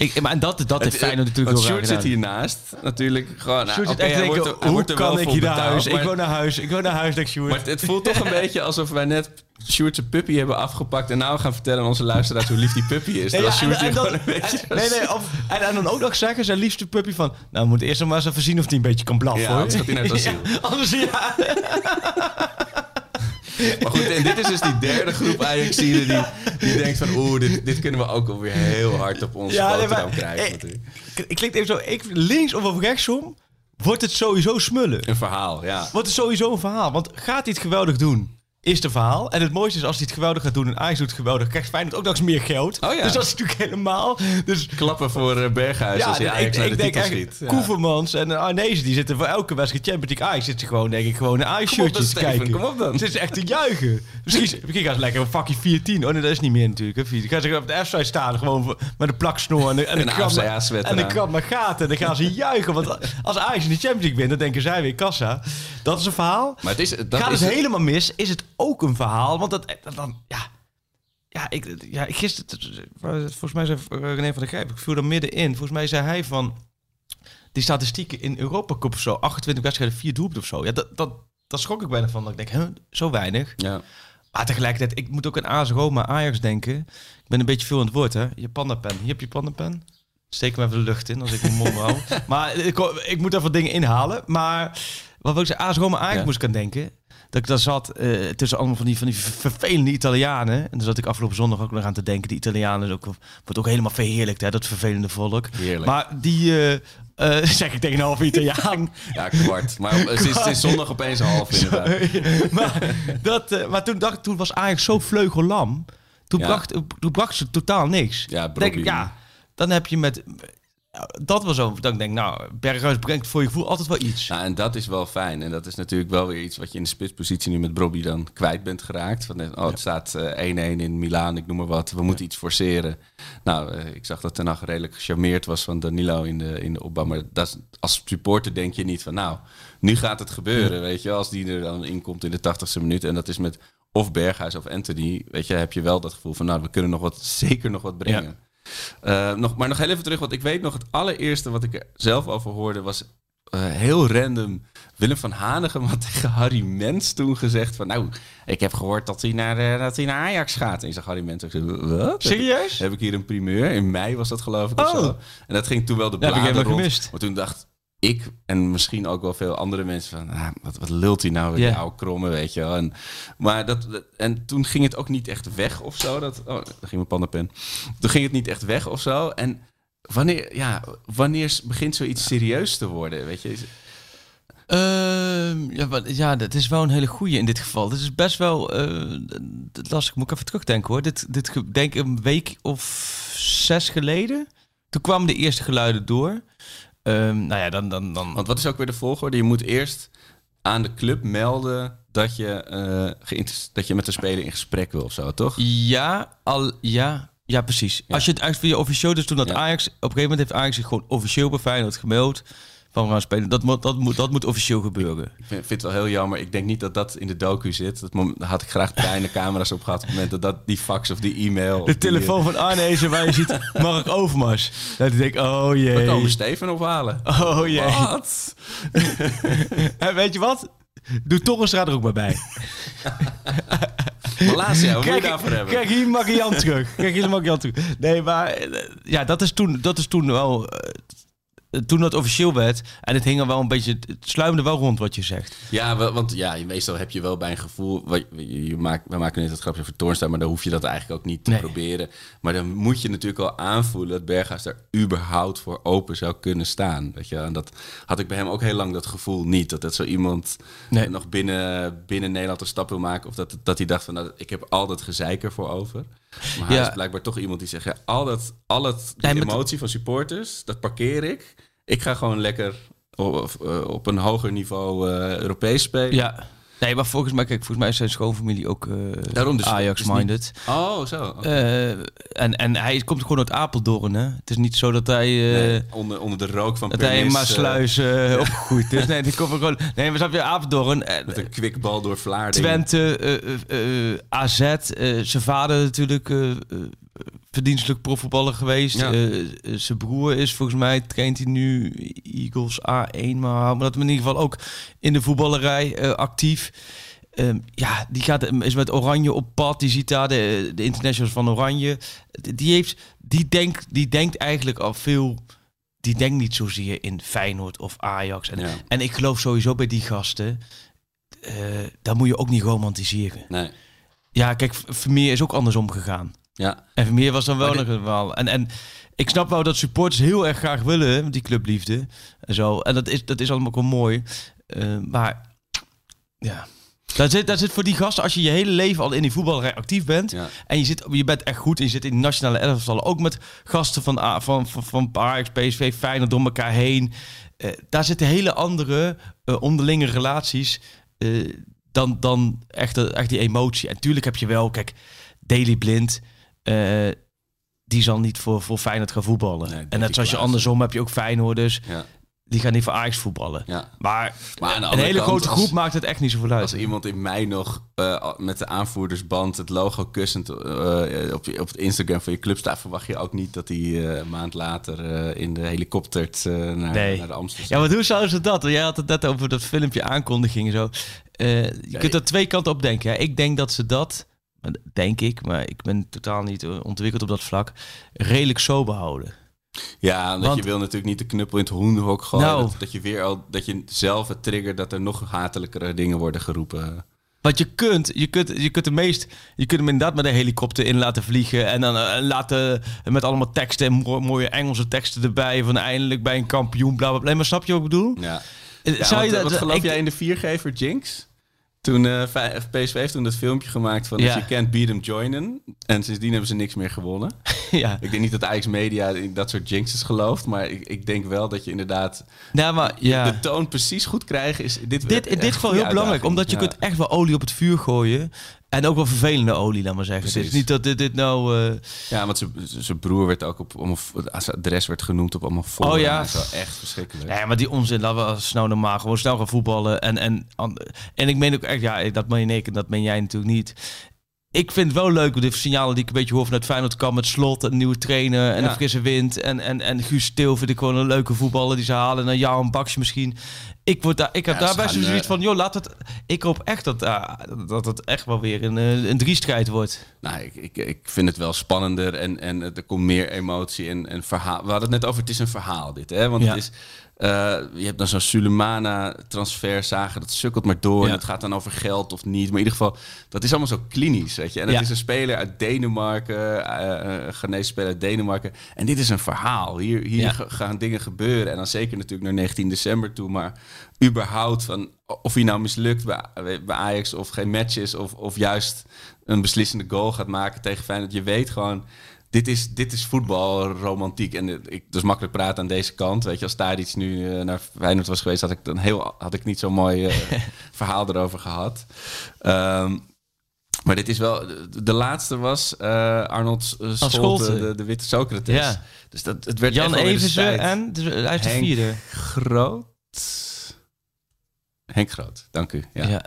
Ik, maar en dat, dat heeft Feyenoord natuurlijk Want heel Sjoerd zit hiernaast. Natuurlijk gewoon... Nou, Sjoerd denken, er- hoe kan ik hier naar huis? Ik wil naar huis, ik wil naar huis, denk Sjoerd. Maar het, het voelt toch een beetje alsof wij net Sjoerd zijn puppy hebben afgepakt... en nou gaan vertellen aan onze luisteraars hoe lief die puppy is. Nee, ja, Sjoerd en- hier en gewoon dan- een beetje... en- nee, nee, of, en, en dan ook nog zeggen, zijn liefste puppy van... Nou, we moeten eerst nog maar eens even zien of hij een beetje kan blaffen, Ja, hoor. anders gaat hij naar het asiel. Ja, anders, ja. Maar goed, en dit is dus die derde groep Ajaxiden die, die denkt van... oeh, dit, dit kunnen we ook alweer heel hard op ons Ja, boterham krijgen eh, natuurlijk. Ik klinkt even zo, ik, links of op rechtsom, wordt het sowieso smullen. Een verhaal, ja. Wordt het sowieso een verhaal. Want gaat hij het geweldig doen, is het een verhaal. En het mooiste is als hij het geweldig gaat doen en Ajax doet het geweldig, krijgt Feyenoord ook nog eens meer geld. Oh ja. Dus dat is natuurlijk helemaal... Dus Klappen voor eh, Berghuis als hij ik, Ajax naar de ik denk titel echt, schiet. Ja. Koevermans en Arnezen, die zitten voor elke wedstrijd Champions League Ajax zitten gewoon, denk ik, gewoon naar dan, Ajax-shirtjes te kijken. kom op dan. Het is echt te juichen. Misschien, misschien gaan ze lekker een vakje 410. Oh nee, dat is niet meer natuurlijk. Hè. 410. Gaan ze op de F-site staan, gewoon met een plaksnor en de, en de Een AFC-sweater en de krab met gaten. En dan gaan ze juichen. Want als Ajax in de Champions League wint, dan denken zij weer kassa. Dat is een verhaal. Maar het is, dat Gaat is het helemaal mis, is het ook een verhaal. Want dat, dat dan, ja... Ja, ik, ja, ik gisteren, volgens mij zei René van der Grijp, ik viel er middenin. Volgens mij zei hij van, die statistieken in Europa Cup of zo, 28 wedstrijden, 4 doelpunten of zo. Ja, dat, dat, dat schrok ik bijna van. Dat ik denk, huh, zo weinig. Ja. Maar tegelijkertijd, ik moet ook aan AS Roma, Ajax denken. Ik ben een beetje veel aan het woord, hè. Je pandapen. Hier heb je pandapen. Steek hem even de lucht in als ik mijn mond hou. Maar ik, ik moet even dingen inhalen. Maar wat wil ik zeggen, AS Roma, Ajax Ja. moest ik aan denken. Dat ik daar zat eh, tussen allemaal van die, van die vervelende Italianen. En daar zat ik afgelopen zondag ook nog aan te denken. Die Italianen ook, wordt ook helemaal verheerlijkt, hè, dat vervelende volk. Heerlijk. Maar die, eh, eh, zeg ik tegen een half Italiaan. Ja, kwart. Maar op- sinds, sinds zondag opeens half inderdaad. maar, dat, maar toen, dacht, toen was Ajax zo vleugellam. Toen, Ja. bracht, toen bracht ze totaal niks. Ja, denk ik, ja, dan heb je met... Dat was zo. Denk ik, nou, Berghuis brengt voor je gevoel altijd wel iets. Nou, en dat is wel fijn. En dat is natuurlijk wel weer iets wat je in de spitspositie nu met Brobby dan kwijt bent geraakt. Van, eh, oh, het staat eh, 1-1 in Milaan, ik noem maar wat. We moeten iets forceren. Nou, eh, ik zag dat Ten Hag redelijk gecharmeerd was van Danilo in de, in de opbouw. Maar dat is, als supporter denk je niet van, nou, nu gaat het gebeuren. Weet je, als die er dan in komt in de 80ste minuut. En dat is met of Berghuis of Anthony. Weet je, heb je wel dat gevoel van, nou, we kunnen nog wat, zeker nog wat brengen. Eh, nog, maar nog heel even terug, want ik weet nog het allereerste wat ik er zelf over hoorde was eh, heel random. Willem van Hanegem had tegen Harry Mens toen gezegd van... Nou, ik heb gehoord dat hij naar, eh, dat hij naar Ajax gaat. En ik zag Harry Mens ook wat? Serieus? Heb ik hier een primeur? In mei was dat geloof ik of Oh. zo. En dat ging toen wel de Dat heb ik bladen rond. gemist. Maar toen dacht ik en misschien ook wel veel andere mensen van... Ah, wat, wat lult hij nou weer, oude kromme, weet je wel. En, maar dat, dat- en toen ging het ook niet echt weg of zo. Dat, oh, daar ging mijn pandapen. Toen ging het niet echt weg of zo. En wanneer, ja, wanneer begint zoiets serieus te worden, weet je? Ehm, ja, ja, dat is wel een hele goeie in dit geval. Dit is best wel eh, d- lastig. Moet ik even terugdenken hoor. Dit, dit denk ik een week of zes geleden. Toen kwamen de eerste geluiden door. Ehm, nou ja, dan... dan, dan Want wat is ook weer de volgorde? Je moet eerst aan de club melden dat je, eh, dat je met de speler in gesprek wil of zo, toch? Ja, al, ja, ja, precies. Als je het eigenlijk via officieel, dus toen dat Ja. Ajax, op een gegeven moment heeft Ajax zich gewoon officieel bij Feyenoord gemeld van gaan spelen. Dat moet, dat moet, dat moet officieel gebeuren. Ik vind, het wel heel jammer. Ik denk niet dat dat in de docu zit. Dat had ik graag kleine camera's op gehad op het moment dat, dat die fax of die e-mail... De die- telefoon van Arnezen waar je ziet Mark Overmars. Dat ik denk, oh jee. We komen Steven ophalen. Oh jee. Wat? En weet je wat? Doe Torrestra er ook maar bij. Malasia, wat moet je daarvoor hebben? kijk hier mag Jan terug. Kijk hier mag Jan terug. Nee, maar eh, ja, dat is toen, dat is toen wel... eh, toen dat officieel werd en het hing er wel een beetje, het sluimde wel rond wat je zegt. Ja, want ja, meestal heb je wel bij een gevoel. wat- Je, je maakt, we maken net het grapje over Toornstra, maar dan hoef je dat eigenlijk ook niet te Nee. proberen. Maar dan moet je natuurlijk al aanvoelen dat Berghuis daar überhaupt voor open zou kunnen staan. Weet je? En dat had ik bij hem ook heel lang dat gevoel niet. Dat dat zo iemand Nee. nog binnen, binnen Nederland een stap wil maken. Of dat, dat hij dacht van, nou, ik heb al dat gezeik ervoor over. Maar hij Ja. is blijkbaar toch iemand die zegt, ja, al dat, al dat die Nee, emotie van supporters, dat parkeer ik. Ik ga gewoon lekker op, eh, op een hoger niveau eh, Europees spelen. Ja. Nee, maar volgens mij, kijk, volgens mij is zijn schoonfamilie ook eh, Daarom dus- Ajax-minded. Oh, zo. Eh, en, en hij komt gewoon uit Apeldoorn, hè? Het is niet zo dat hij... eh, Nee, onder, onder de rook van Dat hij in Pernis, Maasluis eh, opgegroeid is. Nee, die komt gewoon... Nee, we zijn weer Apeldoorn. met een kwikbal door Vlaardingen. Twente, AZ, zijn vader natuurlijk, verdienstelijk profvoetballer geweest. Ja. Eh, eh, zijn broer is volgens mij, traint hij nu Eagles A1, maar, maar dat in ieder geval ook in de voetballerij eh, actief. Ehm, ja, die gaat, is met Oranje op pad. Die ziet daar de, de internationals van Oranje. Die, heeft, die, denkt, die denkt eigenlijk al veel... Die denkt niet zozeer in Feyenoord of Ajax. En, Ja. en ik geloof sowieso bij die gasten... daar moet je ook niet romantiseren. Nee. Ja, kijk, Vermeer is ook andersom gegaan. Ja. En Vermeer was dan wel nog een wel. En, en ik snap wel dat supporters heel erg graag willen, die clubliefde en zo. En dat is, dat is allemaal wel mooi. Eh, maar ja, daar zit, daar zit voor die gasten, als je je hele leven al in die voetballerij actief bent... Ja. en je, zit, je bent echt goed en je zit in de nationale elftallen... ook met gasten van, A- van, van, van Ajax, PSV, Feyenoord door elkaar heen... eh, daar zitten hele andere eh, onderlinge relaties... dan, dan echt, echt die emotie. En tuurlijk heb je wel, kijk, Daily Blind... eh, die zal niet voor, voor Feyenoord gaan voetballen. Nee, en net zoals je andersom heb je ook Feyenoorders... Ja. die gaan niet voor Ajax voetballen. ja. Maar, een hele kant, grote als- groep maakt het echt niet zoveel uit. Als iemand in mei nog eh, met de aanvoerdersband het logo kussend eh, op, je, op het Instagram van je club staat, verwacht je ook niet dat hij een maand later in de helikopter naar, Nee. naar de Amsterdam Ja, maar hoe zouden ze dat? Jij had het net over dat filmpje aankondiging en zo. Je kunt er twee kanten op denken. Hè. Ik denk dat ze dat denk ik, maar ik ben totaal niet eh, ontwikkeld op dat vlak, redelijk sober houden. Ja, omdat Want- je wil natuurlijk niet de knuppel in het hoenderhok gooien. Nou. Dat, dat je weer al dat je zelf het triggert dat er nog hatelijkere dingen worden geroepen. Want je kunt, je kunt, je kunt de meest, je kunt hem inderdaad met een helikopter in laten vliegen en dan eh, laten met allemaal teksten en mo- mooie Engelse teksten erbij van eindelijk bij een kampioen, bla bla bla. Maar snap je wat ik bedoel? Ja. Eh, Ja, Zou wat, dat? wat geloof ik- jij in de viergever Jinx? Toen eh, Fi- PSV heeft toen dat filmpje gemaakt van Ja. if you can't beat them, join them. En sindsdien hebben ze niks meer gewonnen. Ja. Ik denk niet dat Ajax Media in dat soort jinxes gelooft, maar ik, ik denk wel dat je inderdaad Nou, maar ja. de toon precies goed krijgen is dit Dit, in dit geval heel belangrijk, omdat je kunt echt wel olie op het vuur gooien. En ook wel vervelende olie, laat maar zeggen. Het is Precies. niet dat dit, dit nou... eh, Ja, want zijn- broer werd ook op allemaal, zijn adres werd genoemd op allemaal fora. Oh ja. Dat is wel echt verschrikkelijk. Nee, maar die onzin, laten we snel normaal gewoon snel gaan voetballen. En, en, en ik meen ook echt, ja, dat meen ik en dat meen jij natuurlijk niet. Ik vind het wel leuk, de signalen die ik een beetje hoor vanuit Feyenoord kan met slot, een nieuwe trainer en Ja. een frisse wind. En, en, en Guus Stil vind ik gewoon een leuke voetballer die ze halen. En jou een bakje misschien. Ik, word daar, ik heb Ja, daar ze best gaan, zoiets eh, van, joh, laat het. Ik hoop echt dat, ah, dat het echt wel weer een, eh, een driestrijd wordt. Nou, ik, ik, ik vind het wel spannender en, en er komt meer emotie en, en verhaal. We hadden het net over, het is een verhaal dit, hè? Want Ja. het is, eh, je hebt dan zo'n Sulemana transfer zagen, dat sukkelt maar door. Ja. En het gaat dan over geld of niet. Maar in ieder geval, dat is allemaal zo klinisch, weet je. En het Ja. is een speler uit Denemarken, eh, Ghanese speler uit Denemarken. En dit is een verhaal. Hier, hier Ja. gaan dingen gebeuren. En dan zeker natuurlijk naar 19 december toe, maar überhaupt van of hij nou mislukt bij, bij Ajax of geen match is of, of juist een beslissende goal gaat maken tegen Feyenoord. Je weet gewoon, dit is, dit is voetbalromantiek. En ik, dus makkelijk praten aan deze kant. Weet je, als daar iets nu eh, naar Feyenoord was geweest, had ik dan heel, had ik niet zo'n mooi eh, verhaal erover gehad. Ehm, maar dit is wel, de, de laatste was eh, Arnold uh, Scholte, de, de witte Socrates. Ja. Dus dat, het werd Jan de Eversen tijd. en dus hij is de Henk vierde. Groot. Henk Groot, dank u. Ja. Ja.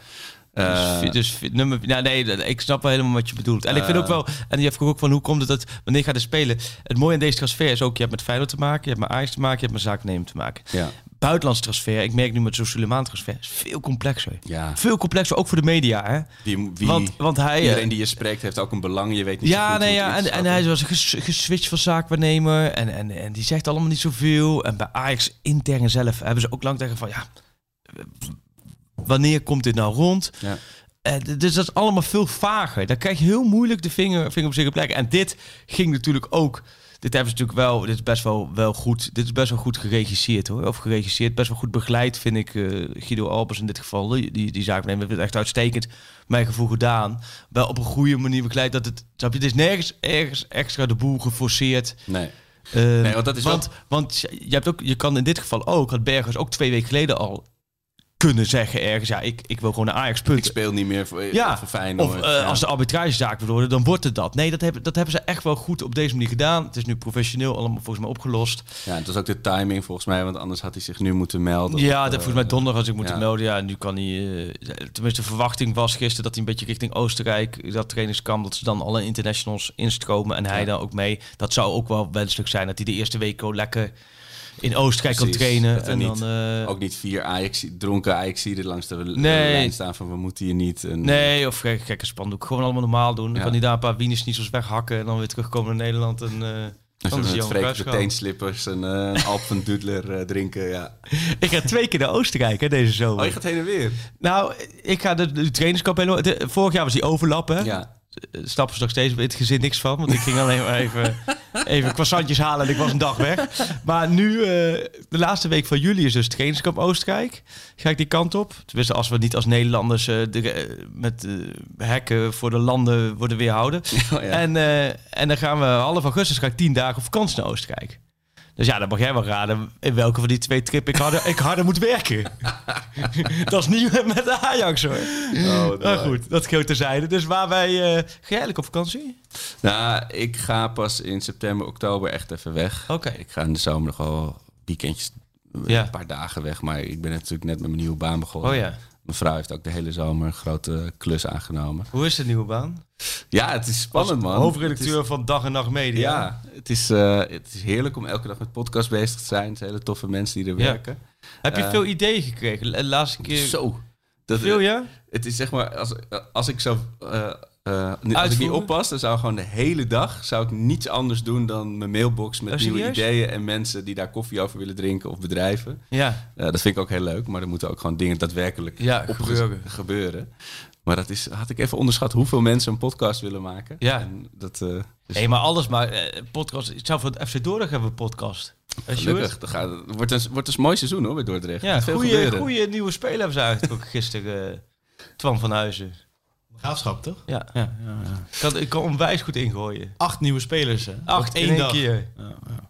Eh, dus, dus nummer, nou nee, ik snap wel helemaal wat je bedoelt. En ik vind Eh. ook wel, en je vroeg ook van hoe komt het dat, wanneer gaat het spelen? Het mooie aan deze transfer is ook, je hebt met Feyenoord te maken, je hebt met Ajax te maken, je hebt met zaaknemen te maken. ja. Buitenlands transfer, ik merk nu met zo'n Suleiman transfer, is veel complexer. ja. Veel complexer, ook voor de media, hè? Die, wie, Want, want hij... eh, iedereen die je spreekt heeft ook een belang. Je weet niet zo ja, nee, ja, en, en hij was ges, geswitcht van zaakwaarnemer en, en, en die zegt allemaal niet zoveel. En bij Ajax intern zelf hebben ze ook lang tegen van, ja, wanneer komt dit nou rond? Ja. Eh, dus dat is allemaal veel vager. Dan krijg je heel moeilijk de vinger, vinger op zere plek. En dit ging natuurlijk ook. Dit hebben ze natuurlijk wel. Dit is best wel, wel goed. Dit is best wel goed geregisseerd hoor. Of geregisseerd. Best wel goed begeleid, vind ik. eh, Guido Albers in dit geval. Die, die, die zaak nemen. het echt uitstekend. Mijn gevoel gedaan. Wel op een goede manier begeleid. Dat het. Snap je? Het is nergens ergens extra de boel geforceerd. Nee. Eh, Nee, want dat is want, want je hebt ook, je kan in dit geval ook, had Bergers ook twee weken geleden al kunnen zeggen ergens. Ja, ik, ik wil gewoon naar Ajax Ik punten. speel niet meer voor, Ja, voor Feyenoord. Of eh, ja. als de arbitragezaak wil worden, dan wordt het dat. Nee, dat hebben, dat hebben ze echt wel goed op deze manier gedaan. Het is nu professioneel allemaal volgens mij opgelost. Ja, het was ook de timing volgens mij, want anders had hij zich nu moeten melden. Ja, dat volgens mij donderdag als ik moeten ja. melden. Ja, nu kan hij... eh, tenminste, de verwachting was gisteren dat hij een beetje richting Oostenrijk... dat trainingskamp, dat ze dan alle internationals instromen en hij dan ook mee. Dat zou ook wel wenselijk zijn, dat hij de eerste week gewoon lekker in Oostenrijk kan trainen. dat En niet- dan, eh, Ook niet vier Ajax, dronken ajax er langs de Nee. lijn staan van we moeten hier niet. En, Nee, of gek, gekke spandoek. Gewoon allemaal normaal doen. Dan Ja. kan hij daar een paar wienersniezels weghakken... en dan weer terugkomen naar Nederland. En, Als dan hij met Freek de teenslippers en een Alp van Dudler drinken, ja. Ik ga twee keer naar Oostenrijk hè, deze zomer. Oh, je gaat heen en weer? Nou, ik ga de, de trainingskamp helemaal... de- vorig jaar was die overlap, hè? Ja. Eh, Snappen ze nog steeds in het gezin niks van. Want ik ging alleen maar even, even croissantjes halen en ik was een dag weg. Maar nu, eh, de laatste week van juli is dus trainingskamp Oostenrijk. Ga ik die kant op. Tenminste, als we niet als Nederlanders eh, de, met hekken voor de landen worden weerhouden. Oh, ja. En, en dan gaan we half augustus ga ik tien dagen op vakantie naar Oostenrijk. Dus ja, dan mag jij wel raden in welke van die twee trip ik harder, ik harder moet werken. dat is niet met- de Ajax hoor. Oh, Maar goed, dat geheel terzijde. Dus waar wij... eh ga jij eigenlijk op vakantie? Nou, ik ga pas in september, oktober echt even weg. Oké. Ik ga in de zomer nog wel weekendjes, Ja. een paar dagen weg. Maar ik ben natuurlijk net met mijn nieuwe baan begonnen. Oh ja. Mijn vrouw heeft ook de hele zomer een grote klus aangenomen. Hoe is de nieuwe baan? Ja, het is spannend, man. Hoofdredacteur van Dag en Nacht Media. ja, het is, eh, het is heerlijk om elke dag met podcast bezig te zijn. Het zijn hele toffe mensen die er Ja. werken. Heb je Eh, veel ideeën gekregen? De laatste keer... Zo. Dat, Veel, ja? Het is zeg maar, als, als ik zo. Eh, als ik niet oppas, dan zou gewoon de hele dag zou ik niets anders doen dan mijn mailbox met Oh, nieuwe ideeën en mensen die daar koffie over willen drinken of bedrijven. Ja. Eh, dat vind ik ook heel leuk, maar er moeten ook gewoon dingen daadwerkelijk Ja, gebeuren. gebeuren. Maar dat is, had ik even onderschat hoeveel mensen een podcast willen maken. Ja. En dat, dus Nee, maar alles maar. podcast. Ik zou voor het FC Dordrecht hebben een podcast. Gelukkig. Dan gaat, het wordt een, wordt een mooi seizoen hoor bij Dordrecht. Ja, goede, nieuwe speler hebben ze uitgetrokken gisteren. Twan van Huizen. Graafschap, toch? Ja, ja, ja, ja. Ik, kan, ik kan onwijs goed ingooien. Acht nieuwe spelers, hè? Acht één keer.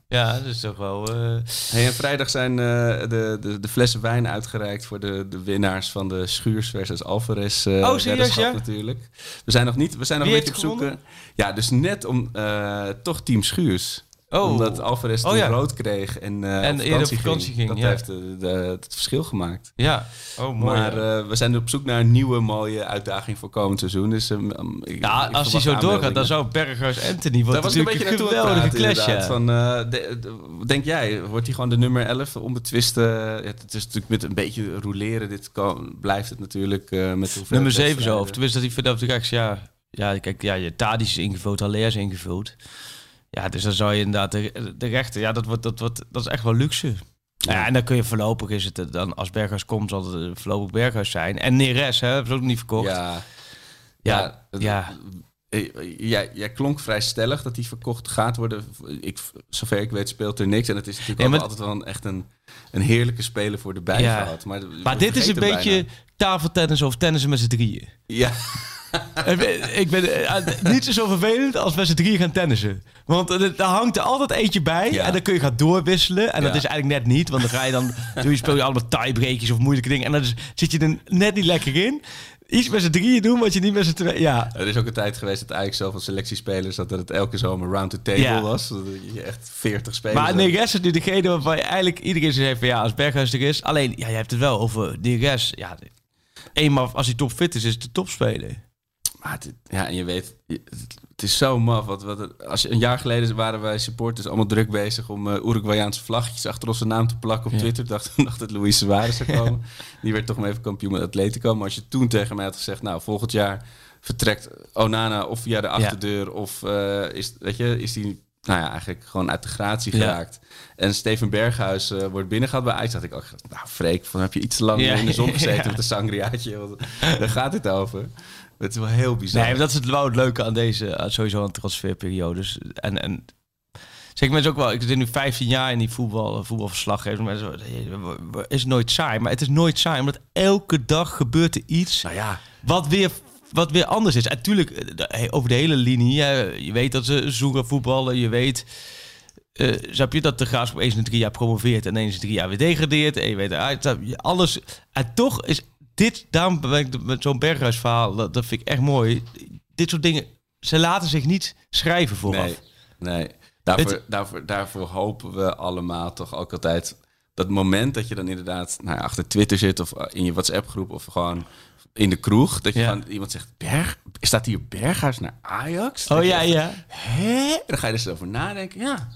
Ja, dat is toch wel... eh, Hey, en vrijdag zijn eh, de, de, de flessen wijn uitgereikt voor de, de winnaars van de Schuurs versus Alvarez eh Oh, serieus, ja? natuurlijk. We zijn nog niet, we zijn nog Wie een beetje op zoek. Ja, dus net om eh, toch team Schuurs. Oh. Omdat Alvarez Oh, ja. rood kreeg en, eh, En op eerder op vakantie, vakantie ging. ging, Dat ja. heeft de, de- het verschil gemaakt. ja. Oh, mooi. maar ja. eh, we zijn op zoek naar een nieuwe mooie uitdaging voor komend seizoen. Dus, ehm, um, ik- ja, ik als hij zo doorgaat, dan zou Berghuis Anthony wordt Daar was een beetje een, naartoe geweldige clash. Ja. Van, eh, de- denk jij, wordt hij gewoon de nummer 11 onbetwiste? Het is natuurlijk met een beetje roleren. Dit kan, blijft het natuurlijk eh, met hoeveel Nummer 7 zo. Of tenminste, dat hij vanaf de rechts, ja. Ja, kijk, ja, je Tadic is ingevuld, Haller is ingevuld. Ja, dus dan zou je inderdaad de, de rechter, ja, dat, wordt, dat, wordt, dat is echt wel luxe. Ja. en dan kun je voorlopig is het dan als Berghuis komt, zal het eh, voorlopig Berghuis zijn. En Neres, hè, hebben ze ook niet verkocht. Ja, ja, het- ja. eh, Jij, jij klonk vrij stellig dat hij verkocht gaat worden. Ik, zover ik weet speelt er niks. En het is natuurlijk Ja, ook maar- altijd wel een, echt een, een heerlijke speler voor de bij Ja. gehad. Maar, Maar dit is een beetje tafeltennis of tennissen met z'n drieën. Ja, Ik ben- eh, niet zo vervelend als met z'n drieën gaan tennissen. Want er er hangt er altijd eentje bij Ja. en dan kun je gaan doorwisselen. En dat is eigenlijk net niet, want dan ga je dan doe je, speel je allemaal tiebreakjes of moeilijke dingen. En dan is- zit je er net niet lekker in. Iets met z'n drieën doen wat je niet met z'n tweeën... Ja, er is ook een tijd geweest dat eigenlijk zelf als selectiespelers dat het elke zomer round the table Ja. was. Dat je echt 40 spelers maar. Neres is nu degene waarvan je eigenlijk iedereen zegt van ja, als Berghuis er is. Alleen, ja, je hebt het wel over Neres. Ja, eenmaal als hij topfit is, is het de topspeler. Het- ja, en je weet, het, is zo maf. Wat, wat, als je, een jaar geleden waren wij supporters allemaal druk bezig om uh, Uruguayaanse vlaggetjes achter onze naam te plakken op Ja. Twitter. Dacht dacht dat Luis Suarez zou komen. Die werd toch maar even kampioen met Atletico. Maar als je toen tegen mij had gezegd, nou, volgend jaar vertrekt Onana of via de achterdeur of eh, is, weet je, is die nou ja, eigenlijk gewoon uit de gratie Ja. geraakt. En Steven Berghuis eh, wordt binnengehaald bij Ajax. Had ik ook gedacht, nou Freek, van, heb je iets te lang Ja. in de zon gezeten met een sangriaatje? Want Daar gaat het over. Het is wel heel bizar. Nee, dat is het wel het leuke aan deze, aan sowieso aan transferperiodes. En, en zeg mensen ook wel, ik zit nu 15 jaar in die voetbal, voetbalverslaggever. Mensen, zo, is nooit saai? Maar het is nooit saai, omdat elke dag gebeurt er iets Nou ja, wat weer, wat weer anders is. Natuurlijk, over de hele linie, je weet dat ze zoeken voetballen, je weet... eh snap je dat de Graafschap eens in drie jaar promoveert en eens in drie jaar weer degradeert. En je weet alles. En toch is dit, daarom ben ik met zo'n Berghuis-verhaal, dat, dat vind ik echt mooi. Dit soort dingen, ze laten zich niet schrijven vooraf. Nee, nee. Daarvoor, Het- daarvoor, daarvoor hopen we allemaal toch ook altijd... dat moment dat je dan inderdaad nou ja, achter Twitter zit... of eh, in je WhatsApp-groep of gewoon in de kroeg... dat je Ja. van iemand zegt... Berg, staat hier Berghuis naar Ajax? Oh ja, ja. Hè? Dan ga je er eens over nadenken. Ja,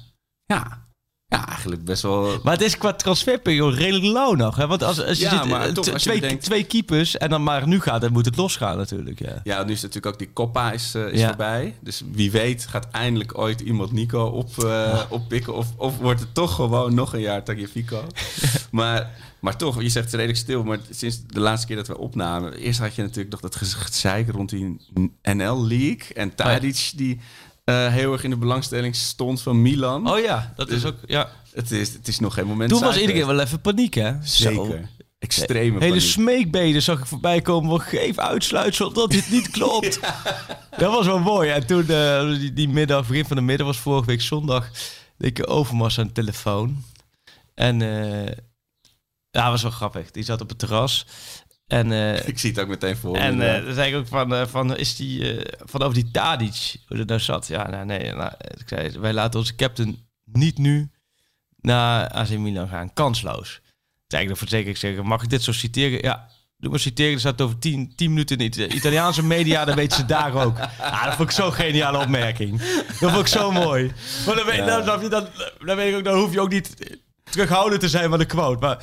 ja. Ja, eigenlijk best wel... Maar het is qua transferperiode redelijk lauw nog. Hè? Want als, als je Ja, zit, eh, toch, je twee, bedenkt- twee keepers en dan maar nu gaat, dan moet het losgaan natuurlijk. Ja. Ja, nu is natuurlijk ook die Coppa is, eh, is Ja. voorbij. Dus wie weet gaat eindelijk ooit iemand Nico op, eh, oppikken. Of, of wordt het toch gewoon nog een jaar Tagliafico. maar, maar toch, je zegt het redelijk stil. Maar sinds de laatste keer dat we opnamen... Eerst had je natuurlijk nog dat gezeik rond die NL-league. En Tadic die eh, heel erg in de belangstelling stond van Milan. Oh ja, dat is ook. Ja. Het, is, het is nog geen moment Toen was iedereen wel even paniek, hè? Zo. Zeker. Extreme Hele paniek. smeekbeden zag ik voorbij komen. Van, geef uitsluitsel dat dit niet klopt. Dat was wel mooi. En toen, eh, die, die middag, begin van de middag, was vorige week zondag. ik Overmars aan de telefoon. En ja, was wel grappig. Die zat op het terras. En, eh, Ik zie het ook meteen voor en eh dan zei ik ook van, eh, van is die, van over die Tadic, hoe dat nou zat. Ja, nou, nee, nou, ik zei, wij laten onze captain niet nu naar AC Milan gaan. Kansloos. Zei ik nog voor zeker, ik zeg, mag ik dit zo citeren? Ja, doe maar citeren. Er staat over 10 minuten in de Italiaanse media, dan weten ze daar ook. Ah, dat vond ik zo'n geniale opmerking. Dat vond ik zo mooi. Maar dan, weet, Ja. dan, dan, dan, dan weet ik ook, dan hoef je ook niet terughoudend te zijn met de quote. Maar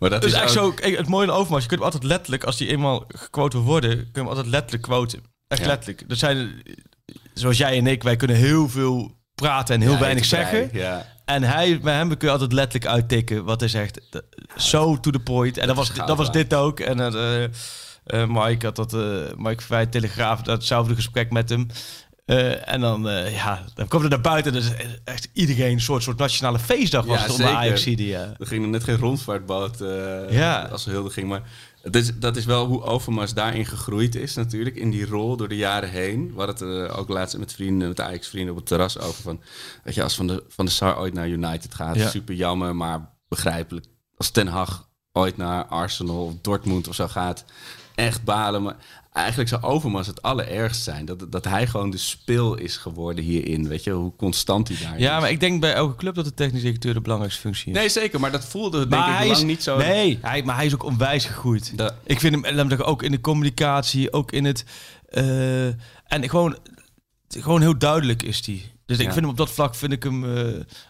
Maar dat dus is echt ook- zo, het mooie aan Overmars, je kunt hem altijd letterlijk, als die eenmaal gequote worden, kun je hem altijd letterlijk quoten. Echt Ja. letterlijk. Er zijn, zoals jij en ik, wij kunnen heel veel praten en heel Ja, weinig zeggen. Ja. En hij, bij hem kun je altijd letterlijk uittikken wat hij zegt. Dat- Zo to the point. En dat was, dat was dit ook. En eh, eh, Mike had dat, eh Mike Verwijt, Telegraaf, datzelfde gesprek met hem. Eh, en dan, eh, ja, dan komt het naar buiten. Dus echt iedereen, een soort, soort nationale feestdag was Ja, het onder. Ajax. Ja. Er ging net geen rondvaartboot eh, Ja. als ze hulde ging. Maar het is, dat is wel hoe Overmars daarin gegroeid is natuurlijk. In die rol door de jaren heen. We hadden het eh, ook laatst met vrienden, met de Ajax-vrienden op het terras over. Van, weet je, als Van de, van de Sar ooit naar United gaat, Ja. super jammer, maar begrijpelijk. Als Ten Hag ooit naar Arsenal of Dortmund of zo gaat, echt balen. Maar eigenlijk zou Overmars het allerergst zijn. Dat, dat hij gewoon de spil is geworden hierin. Weet je, hoe constant hij daar Ja, is. maar ik denk bij elke club dat de technisch directeur de belangrijkste functie is. Nee, zeker. Maar dat voelde denk maar ik hij lang is niet zo. Nee, hij, maar hij is ook onwijs gegroeid. Dat- Ik vind hem laat ook in de communicatie, ook in het. eh, en gewoon, gewoon heel duidelijk is hij. Dus ik Ja. vind hem op dat vlak vind ik hem. eh,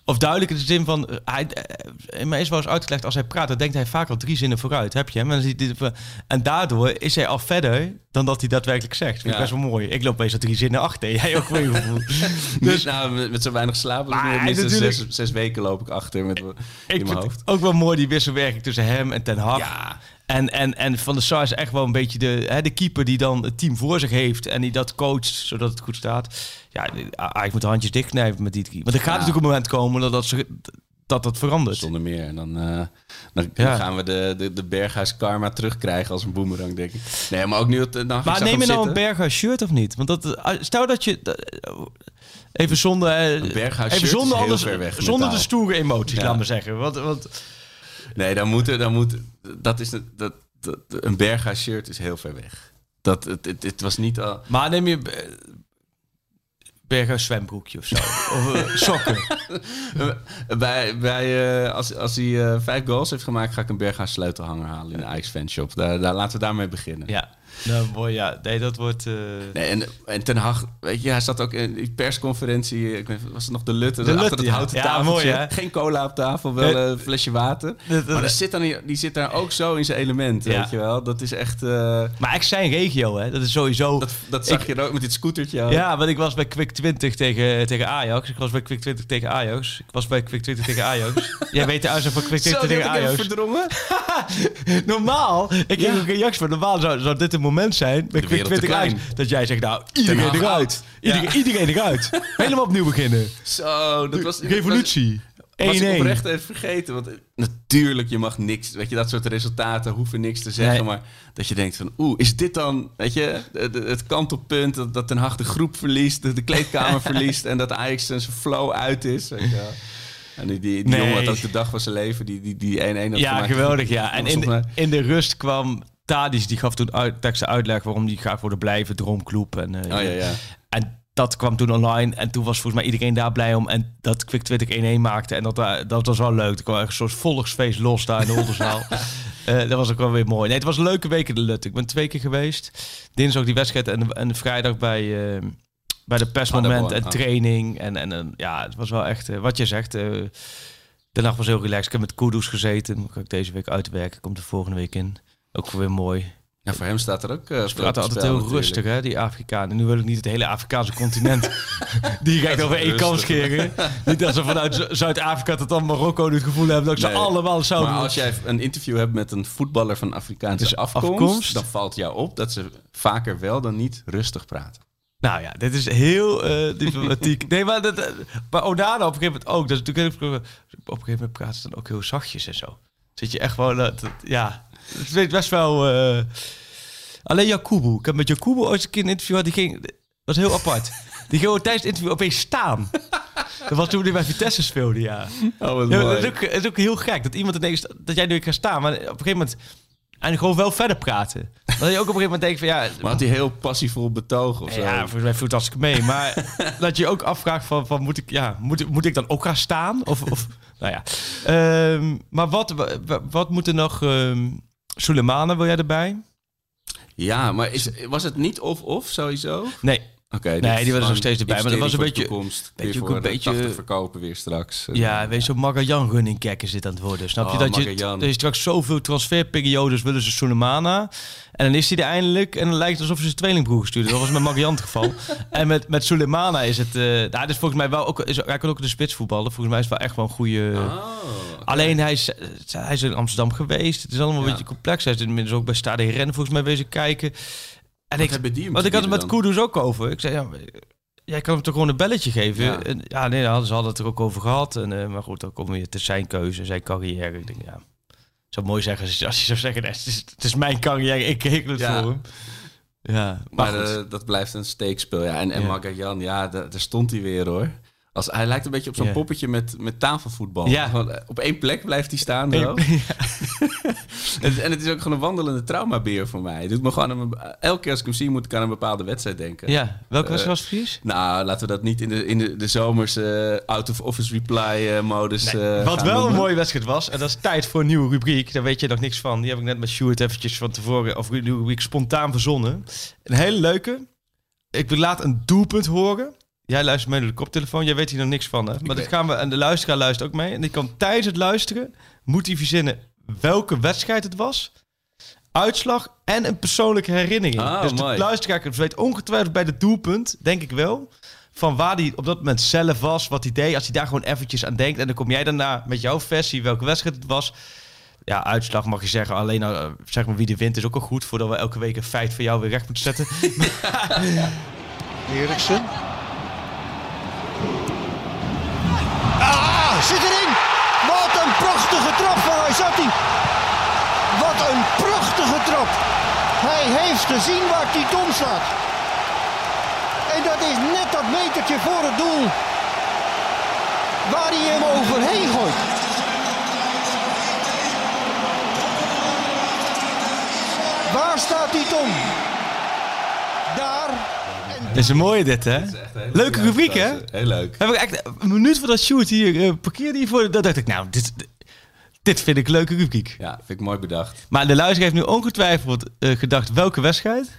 of duidelijk in de zin van. eh, hij, eh, mij is wel eens uitgelegd als hij praat, dan denkt hij vaak al drie zinnen vooruit. Heb je hem? En, daardoor is hij al verder dan dat hij daadwerkelijk zegt. Vind ik Ja. best wel mooi. Ik loop meestal drie zinnen achter. Jij ook weer gevoel. Dus Dus nou, met, met zo weinig slaap. Hij minstens zes, zes weken loop ik achter met, in ik mijn hoofd. ook wel mooi die wisselwerking tussen hem en Ten Hag. Ja, En, en, en Van der Sar is echt wel een beetje de, hè, de keeper die dan het team voor zich heeft en die dat coacht zodat het goed staat. Ja, ik moet de handjes dichtknijpen met die drie. Want er gaat Ja. natuurlijk een moment komen dat dat, ze- dat, dat verandert. zonder meer. En dan, eh, dan, Ja. dan gaan we de, de, de Berghuis karma terugkrijgen als een boemerang, denk ik. Nee, maar ook nu... Het, nou, ik Maar zag neem je nou een. Berghuis shirt of niet? Want dat, eh, stel dat je... Even zonder... eh, even zonder, weg zonder de stoere emoties, Ja. laat maar zeggen. Want, want, Nee, dan moet... Dan moet dat is... Dat, dat, een Berghuis shirt is heel ver weg. Dat, het, het, het was niet al... maar neem je... eh, Berghuis zwembroekje of zo. of eh, sokken. Bij, bij, eh, als, als hij vijf goals heeft gemaakt, ga ik een Berghuis sleutelhanger halen in de Ajax fanshop. Daar, daar, laten we daarmee beginnen. Ja. Nou, mooi, ja. Nee, dat wordt... eh, Nee, en, en Ten Hag, weet je, hij zat ook in die persconferentie. Ik weet, was het nog de Lutte? De achter het ja. houten Ja, tafeltje. mooi, hè? Geen cola op tafel, wel een flesje water. dat- Maar zit dan, die zit daar ook zo in zijn element, weet je wel. Dat is echt... eh, Maar echt zijn regio, hè? Dat is sowieso... dat, dat zag Ik- je ook met dit scootertje. ook. Ja, want ik was bij Quick 20 tegen, tegen Ajax. Ik was bij Quick 20 tegen Ajax. Ik was bij Quick 20 tegen Ajax. Jij weet de uitslag van Quick Zo, 20 die tegen heb ik Ajax. verdrongen. Normaal, ik Ja. ook een reactie van. Normaal zou, zou dit een moment zijn De Quick te 20 klein. Ajax. Dat jij zegt, nou, iedereen eruit. Iedereen, iedereen eruit. Helemaal opnieuw beginnen. Zo, dat was... Revolutie. was ik 1-1. oprecht even vergeten. Want eh, natuurlijk, je mag niks... Weet je, dat soort resultaten hoeven niks te zeggen. Nee. Maar dat je denkt van... Oeh, is dit dan... Weet je, de- de- het kantelpunt dat, dat Den Haag de groep verliest... De, de kleedkamer verliest... En dat Ajax zijn flow uit is. Weet je. En die, die, die Nee. jongen had ook de dag van zijn leven. Die 1-1 die, die 1-1 had Ja, gemaakt. geweldig, ja. En in, mij- in de rust kwam Tadis, die gaf toen uit, tekst uitleg waarom die graag wilde blijven, Droomclub. En, eh, Oh ja, ja. en dat kwam toen online en toen was volgens mij iedereen daar blij om. En dat Quick 20 1-1 maakte en dat, eh, dat was wel leuk. Er kwam echt een soort volksfeest los daar in de Oldenzaal. Eh, dat was ook wel weer mooi. Nee, het was een leuke week in de Lut. Ik ben twee keer geweest. Dinsdag die wedstrijd en, en vrijdag bij, bij de persmoment en training. En, en, en ja, het was wel echt, wat je zegt... de nacht was heel relaxed. Ik heb met Kudus gezeten. Ga ik deze week uitwerken. Komt de volgende week in. Ook weer mooi. Ja, voor hem staat er ook... eh, Ze veel praten altijd spel heel natuurlijk. rustig, hè, die Afrikanen. Nu wil ik niet het hele Afrikaanse continent. die ga ik over één kam scheren. niet dat ze vanuit Zuid-Afrika tot dan Marokko het gevoel hebben dat ik Nee. ze allemaal zouden... Maar als jij een interview hebt met een voetballer van Afrikaanse Dus afkomst, afkomst? dan valt jou op dat ze vaker wel dan niet rustig praten. Nou ja, dit is heel eh, diplomatiek. nee, maar, dat, eh, maar Onana op een gegeven moment ook. Dat is natuurlijk op een gegeven moment praten ze dan ook heel zachtjes en zo. Zit je echt wel... eh, dat- ja, het weet best wel... eh, Alleen Jakubu. Ik heb met Jakubu ooit een keer een interview gehad. Die ging... Dat was heel apart. Die ging tijdens het interview opeens staan. Dat was toen hij bij Vitesse speelde, ja. Oh, wat Ja, dat, is ook, dat is ook heel gek. Dat iemand ineens... Dat jij nu gaat staan, maar op een gegeven moment... En gewoon wel verder praten. Dat je ook op een gegeven moment denkt van ja... Maar had hij heel passievol betoog of zo? Ja, volgens mij voelt hartstikke mee. Maar dat je ook afvraagt van, van moet, ik, ja, moet, ik- moet ik dan ook gaan staan? Of, of nou ja. Ehm, maar wat, wa- wat moet er nog... ehm Soleimane, wil jij erbij? Ja, maar is, was het niet of-of sowieso? Nee. Oké. Nee, is die was er nog steeds erbij, maar dat was een beetje- toekomst. ook voor een beetje- 80 verkopen weer straks. Ja, weet je, zo'n Magallan running kek is dit aan het worden. Snap je? Oh, dat, je dat je straks zoveel transferperiodes willen ze Soleimana. En dan is hij er eindelijk. En dan lijkt het alsof ze zijn tweelingbroer gestuurd. Dat was met Magallan het geval. en met, met Soleimana is het... eh nou, is volgens mij wel ook... Is, hij kan ook de spits voetballen. Volgens mij is het wel echt wel een goede... Oh. Alleen hij is, hij is in Amsterdam geweest. Het is allemaal een beetje complex. Hij is inmiddels ook bij Stade Rennen volgens mij wezen kijken. En ik, hebben die hem want ik had het met Kudus ook over. Ik zei, ja, jij kan hem toch gewoon een belletje geven? Ja. En, ja, nee, nou, ze hadden het er ook over gehad. En, eh, maar goed, dan kom je, het is zijn keuze, zijn carrière. Ik denk, ja, zou mooi zeggen als, als je zou zeggen, nee, het, is, het is mijn carrière, ik regel het Ja. voor hem. Ja, maar, eh, dat blijft een steekspel. Ja. En, en Ja. Ja, da- daar stond hij weer hoor. Als, hij lijkt een beetje op zo'n poppetje met, met tafelvoetbal. Ja. Eh, op één plek blijft hij staan. En, en het is ook gewoon een wandelende traumabeer voor mij. Het doet me gewoon een, elke keer als ik hem zie, moet ik aan een bepaalde wedstrijd denken. ja, welke Eh, was was precies? Nou, laten we dat niet in de, in de, de zomers eh, out-of-office reply-modus Nee, wat wel een mooie wedstrijd was, en dat is tijd voor een nieuwe rubriek. Daar weet je nog niks van. Die heb ik net met Stuart eventjes van tevoren, of nieuwe rubriek spontaan verzonnen. Een hele leuke. Ik wil laat een doelpunt horen. Jij luistert mee door de koptelefoon. Jij weet hier nog niks van, hè? Maar dat gaan we, en de luisteraar luistert ook mee. En die kan tijdens het luisteren, moet hij verzinnen welke wedstrijd het was, uitslag en een persoonlijke herinnering. Ah, dus de mooi. luisteraar weet ongetwijfeld bij het doelpunt, denk ik wel, van waar hij op dat moment zelf was, wat hij deed. Als hij daar gewoon eventjes aan denkt. En dan kom jij daarna met jouw versie, welke wedstrijd het was. Ja, uitslag mag je zeggen. Alleen nou, eh, zeg maar wie de wint is ook al goed. Voordat we elke week een feit voor jou weer recht moeten zetten. Eriksen. Ah, zit erin! Wat een prachtige trap van Aizati. Wat een prachtige trap. Hij heeft gezien waar Titon staat. En dat is net dat metertje voor het doel. Waar hij hem overheen gooit. Waar staat Titon? Dit is een mooie dit, hè? Leuke rubriek, hè? Heel leuk. Heb ik echt een minuut voordat Sjoerd hier eh, parkeerde hiervoor. Dat dacht ik, nou, dit, dit vind ik een leuke rubriek. Ja, vind ik mooi bedacht. Maar de luisteraar heeft nu ongetwijfeld eh, gedacht, welke wedstrijd?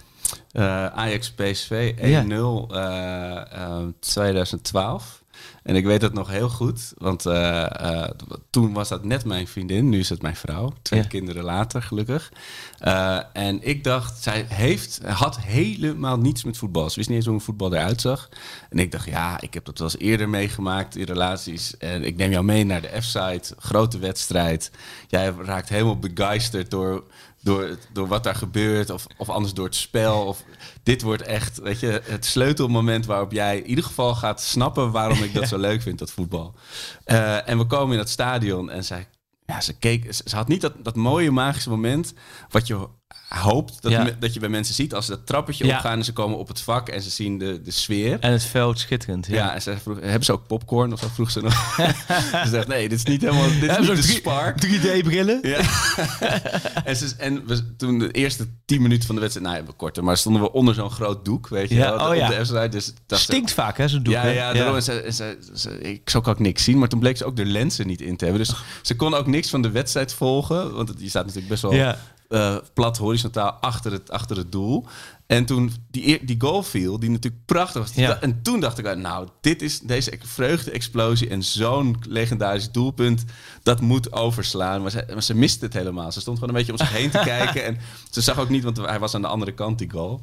Eh, Ajax PSV 1-0 eh, eh, 2012. En ik weet het nog heel goed, want eh, eh, toen was dat net mijn vriendin, nu is het mijn vrouw. Twee Ja. kinderen later, gelukkig. Eh, en ik dacht, zij heeft, had helemaal niets met voetbal. Ze wist niet eens hoe een voetbal eruit zag. En ik dacht, ja, ik heb dat wel eens eerder meegemaakt in relaties. En ik neem jou mee naar de F-site, grote wedstrijd. Jij raakt helemaal begeisterd door, door, het- door wat daar gebeurt. Of, of anders door het spel. Of, dit wordt echt, weet je, het sleutelmoment waarop jij in ieder geval gaat snappen waarom ik dat zo leuk vindt, dat voetbal. Eh, en we komen in dat stadion en zij, ja, ze keek, ze, ze had niet dat, dat mooie magische moment wat je hoopt dat, Ja. me- dat je bij mensen ziet als ze dat trappetje Ja. opgaan en ze komen op het vak en ze zien de, de sfeer. En het veld schitterend. Ja, Ja. en ze vroeg, hebben ze ook popcorn of zo vroeg ze nog. ze zegt, nee, dit is niet helemaal, dit is niet de spark. 3D-brillen? Ja. en ze, en we, toen de eerste tien minuten van de wedstrijd, nou ja, korter, maar stonden we onder zo'n groot doek, weet je wel, oh op ja. de wedstrijd. Dus ze- Stinkt vaak, hè, zo'n doek. ja, hè? ja, daarom. En ze, ze, ze- ik zou ook niks zien, maar toen bleek ze ook de lenzen niet in te hebben. Dus ze kon ook niks van de wedstrijd volgen, want het, je staat natuurlijk best wel Eh, plat horizontaal achter het, achter het doel. En toen die, die goal viel, die natuurlijk prachtig was. Ja. En toen dacht ik, nou, dit is deze vreugde-explosie en zo'n legendarisch doelpunt, dat moet overslaan. Maar ze, maar ze miste het helemaal. Ze stond gewoon een beetje om zich heen te kijken. En ze zag ook niet, want hij was aan de andere kant, die goal.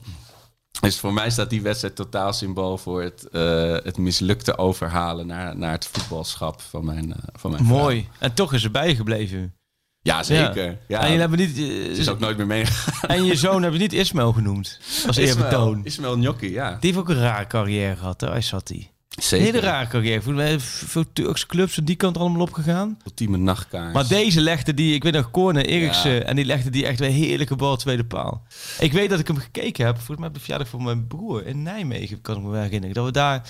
Dus voor mij staat die wedstrijd totaal symbool voor het, eh, het mislukte overhalen naar, naar het voetbalschap van mijn, eh, van mijn vrouw. Mooi. En toch is ze bijgegebleven. Ja, zeker. Ja. En jullie hebben niet... eh, Ze is ook nooit meer meegegaan. En je zoon hebben niet Ismail genoemd. Als eerbetoon. Ismael Gnocchi, ja. Die heeft ook een rare carrière gehad, hè? Hij zat die. Zeker. Hele rare carrière. Mij veel Turkse clubs aan die kant allemaal opgegaan. Ultieme nachtkaars. Maar deze legde die, ik weet nog, Corne Eriksen. Ja. En die legde die echt een heerlijke bal tweede paal. Ik weet dat ik hem gekeken heb. Volgens mij op de verjaardag van mijn broer in Nijmegen, kan ik me herinneren. Dat we daar...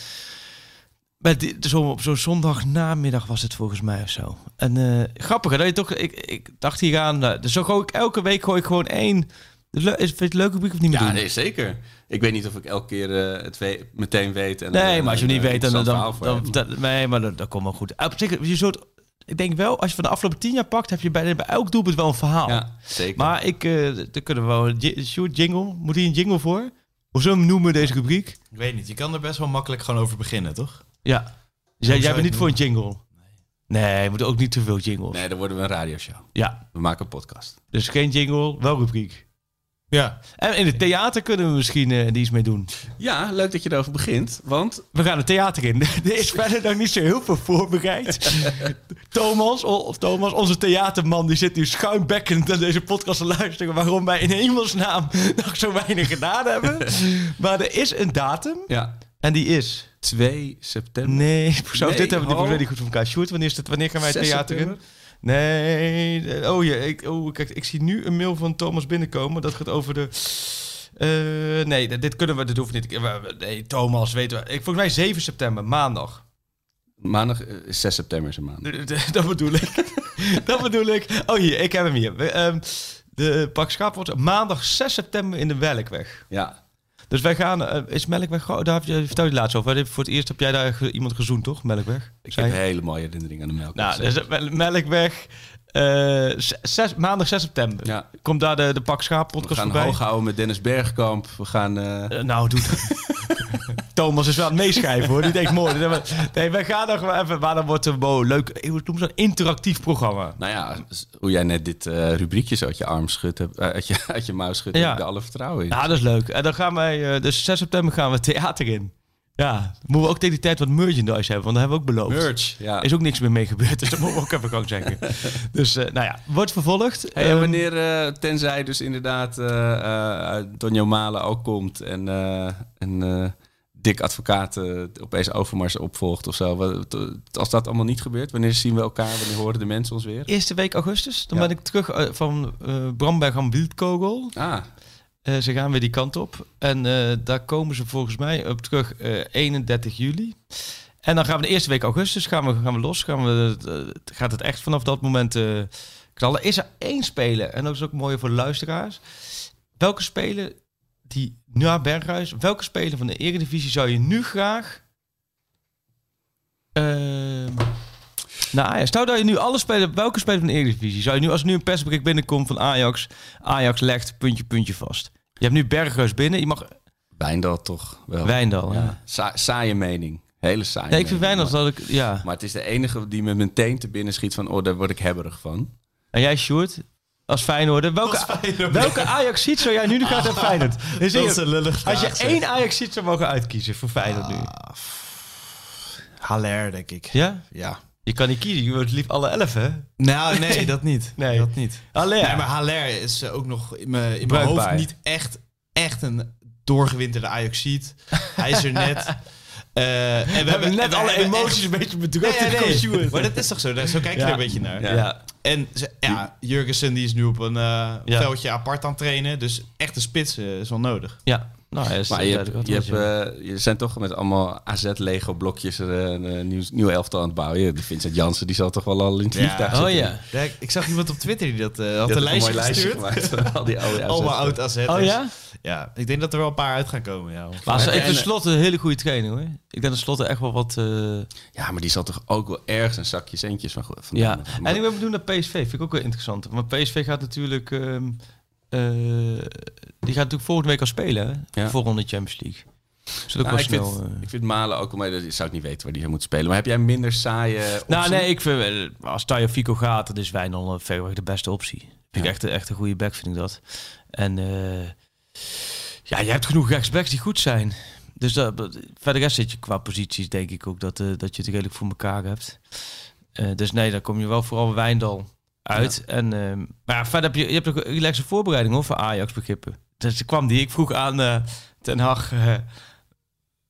Met die, zo, op zo'n zondagnamiddag was het volgens mij of zo. En eh, grappig, hè, dat je toch... Ik, ik dacht hier aan... nou, dus zo gooi ik elke week gooi ik gewoon één... Is het vind je het leuk rubriek of niet meer Ja, doen? nee, zeker. Ik weet niet of ik elke keer eh, het we- meteen weet. En, Nee, eh, maar als je niet weet, dan... dan, dan, dat- nee, maar dat, dat komt wel goed. Op zich, je soort, ik denk wel, als je van de afgelopen tien jaar pakt, heb je bij, bij elk doelpunt wel een verhaal. Ja, zeker. Maar ik, eh daar kunnen we wel Sjoerd, jingle. Moet hier een jingle voor? Hoe zullen we hem noemen, deze rubriek? Ik weet niet, je kan er best wel makkelijk gewoon over beginnen, toch? Ja. Dus jij, jij bent niet voor een jingle? Nee, je moet ook niet te veel jingles. Nee, dan worden we een radioshow. Ja, We maken een podcast. dus geen jingle, wel rubriek. Ja. En in het theater kunnen we misschien eh die iets mee doen. Ja, leuk dat je erover begint. Want We gaan het theater in. Er is verder nog niet zo heel veel voorbereid. Thomas, of Thomas, onze theaterman, die zit nu schuimbekkend naar deze podcast te luisteren. Waarom wij in hemelsnaam nog zo weinig gedaan hebben. Maar er is een datum. ja, En die is... 2 september. Nee, zo, Nee, dit hebben we oh. niet goed voor elkaar. Sjoerd, wanneer, is het, wanneer gaan wij het 6 theater in? Nee. eh, Oh, ja, ik, oh, kijk, ik zie nu een mail van Thomas binnenkomen. Dat gaat over de... eh, nee, dit- dit kunnen we, dit hoeft niet. Nee, Thomas, weten we. Ik, volgens mij 7 september, maandag. Maandag eh, is 6 september is een maand. Dat bedoel ik. dat bedoel ik. Oh, hier, ik heb hem hier. We, ehm, de Pak Schaap wordt maandag 6 september in de Welkweg. Ja, Dus wij gaan... eh, is Melkweg... Daar heb je, vertel je laatst over. Voor het eerst heb jij daar iemand gezoend, toch? Melkweg? ik heb hele mooie herinnering aan de melk. Nou, dus Mel- Melkweg. Eh, zes, maandag 6 september. Ja. Komt daar de, de Pak Schaap we podcast gaan voorbij? hoog houden met Dennis Bergkamp. We gaan... eh, Eh, nou, doe. Thomas is wel aan het meeschrijven hoor. Die denkt mooi. Nee, wij gaan nog wel even. Maar dan wordt het een leuk. Ik noem zo'n interactief programma. nou ja, hoe jij net dit rubriekje zo uit je arm schudt, uit, je, uit je mouw schudt, Ja. heb ik er alle vertrouwen in. Ja, dat is leuk. En dan gaan wij. dus 6 september gaan we theater in. Ja, moeten we ook tegen die tijd wat merchandise hebben, want dat hebben we ook beloofd. Merch, ja. Is ook niks meer mee gebeurd, dus dat moeten we ook even gewoon zeggen. Dus nou ja, wordt vervolgd. Hey, en Ehm, wanneer, eh, tenzij dus inderdaad eh uh, Donjo Malen ook komt en eh een eh, dik advocaat eh, opeens Overmars opvolgt of zo. Wat- Als dat allemaal niet gebeurt, wanneer zien we elkaar? Wanneer horen de mensen ons weer? Eerste week augustus, dan Ja. ben ik terug eh, van eh Bramberg aan Wildkogel. Ah, Eh, ze gaan weer die kant op. En eh, daar komen ze volgens mij op terug eh 31 juli. En dan gaan we de eerste week augustus gaan we, gaan we los. Gaan we, eh, gaat het echt vanaf dat moment eh, knallen. Is er één speler, en dat is ook mooi voor luisteraars. Welke speler die naar Berghuis, welke speler van de Eredivisie zou je nu graag ehm naar Ajax? Stel dat je nu alle spelers, welke speler van de Eredivisie zou je nu, als er nu een persbericht binnenkomt van Ajax, Ajax legt puntje, puntje vast. Je hebt nu Berghuis binnen, je mag Wijndal toch wel. Wijndal. Ja. Ja. Sa- saaie mening. Hele saaie Nee, ik vind dat ik, ja. Maar het is de enige die me meteen te binnen schiet van, oh, daar word ik hebberig van. En jij, Sjoerd, als Feyenoorder, welke, welke Ajax ziet zou jij nu nog gaan naar Feyenoord? Dus Dat is een lullig als je één Ajax ziet zou mogen uitkiezen voor Feyenoord nu. Haller, denk ik. Ja? Ja. Je kan niet kiezen, je wordt lief alle elf, hè? Nou, nee, dat niet. Nee. Dat niet. Alleen. Nee, maar Haller is eh, ook nog in mijn, in mijn hoofd niet echt, echt een doorgewinterde Ajaxiet. Hij is er net. Eh, en we, We hebben net we alle hebben emoties echt- een beetje bedrukt nee, nee. Maar dat is toch zo? Zo kijk je Ja. er een beetje naar. Ja. Ja. En ja, Jurgensen die is nu op een eh, veldje apart aan het trainen. Dus echte spits eh, is wel nodig. Ja, nou, Maar je, ja, hebt, je, hebt, ja. eh, je zijn toch met allemaal AZ-Lego-blokjes een eh, nieuw, nieuw elftal aan het bouwen. Ja, Die Vincent Jansen die zal toch wel al in het Ja. vliegtuig Oh zitten. ja. Ja, ik- zag iemand op Twitter die dat eh, had Die een had lijstje mooi lijstje gestuurd. gemaakt van al die oude Allemaal oud AZ. Oh ja? Ja, ik denk dat er wel een paar uit gaan komen. Ja. Maar ze, ik vind Slot een hele goede trainer hoor. Ik denk dat Slot er echt wel wat... eh, Ja, maar die zal toch ook wel ergens een zakje centjes van... van ja. En ik ben benieuwd naar PSV. Vind ik ook wel interessant. Want PSV gaat natuurlijk... ehm, eh, die gaat natuurlijk volgende week al spelen hè? Ja. Voor ronde Champions League. Nou, wel ik, vind, eh, ik vind Malen ook, maar dat zou ik niet weten waar die moet spelen. Maar heb jij minder saaie Nou optie? nee, ik vind, eh, als Tayo Fico gaat, dan is Wijnal eh, verreweg de beste optie. Vind ik Ja. echt, een- echt een goede back, vind ik dat. En eh, ja, je hebt genoeg rechtsbacks die goed zijn. Dus dat, verder rest zit je qua posities, denk ik ook, dat, eh, dat je het redelijk voor elkaar hebt. Eh, dus nee, dan kom je wel vooral bij Wijndal uit. En, eh, maar ja, verder heb je, je hebt ook een relaxe voorbereiding hoor, voor Ajax begrippen. Dus kwam die, ik vroeg aan eh, Ten Hag...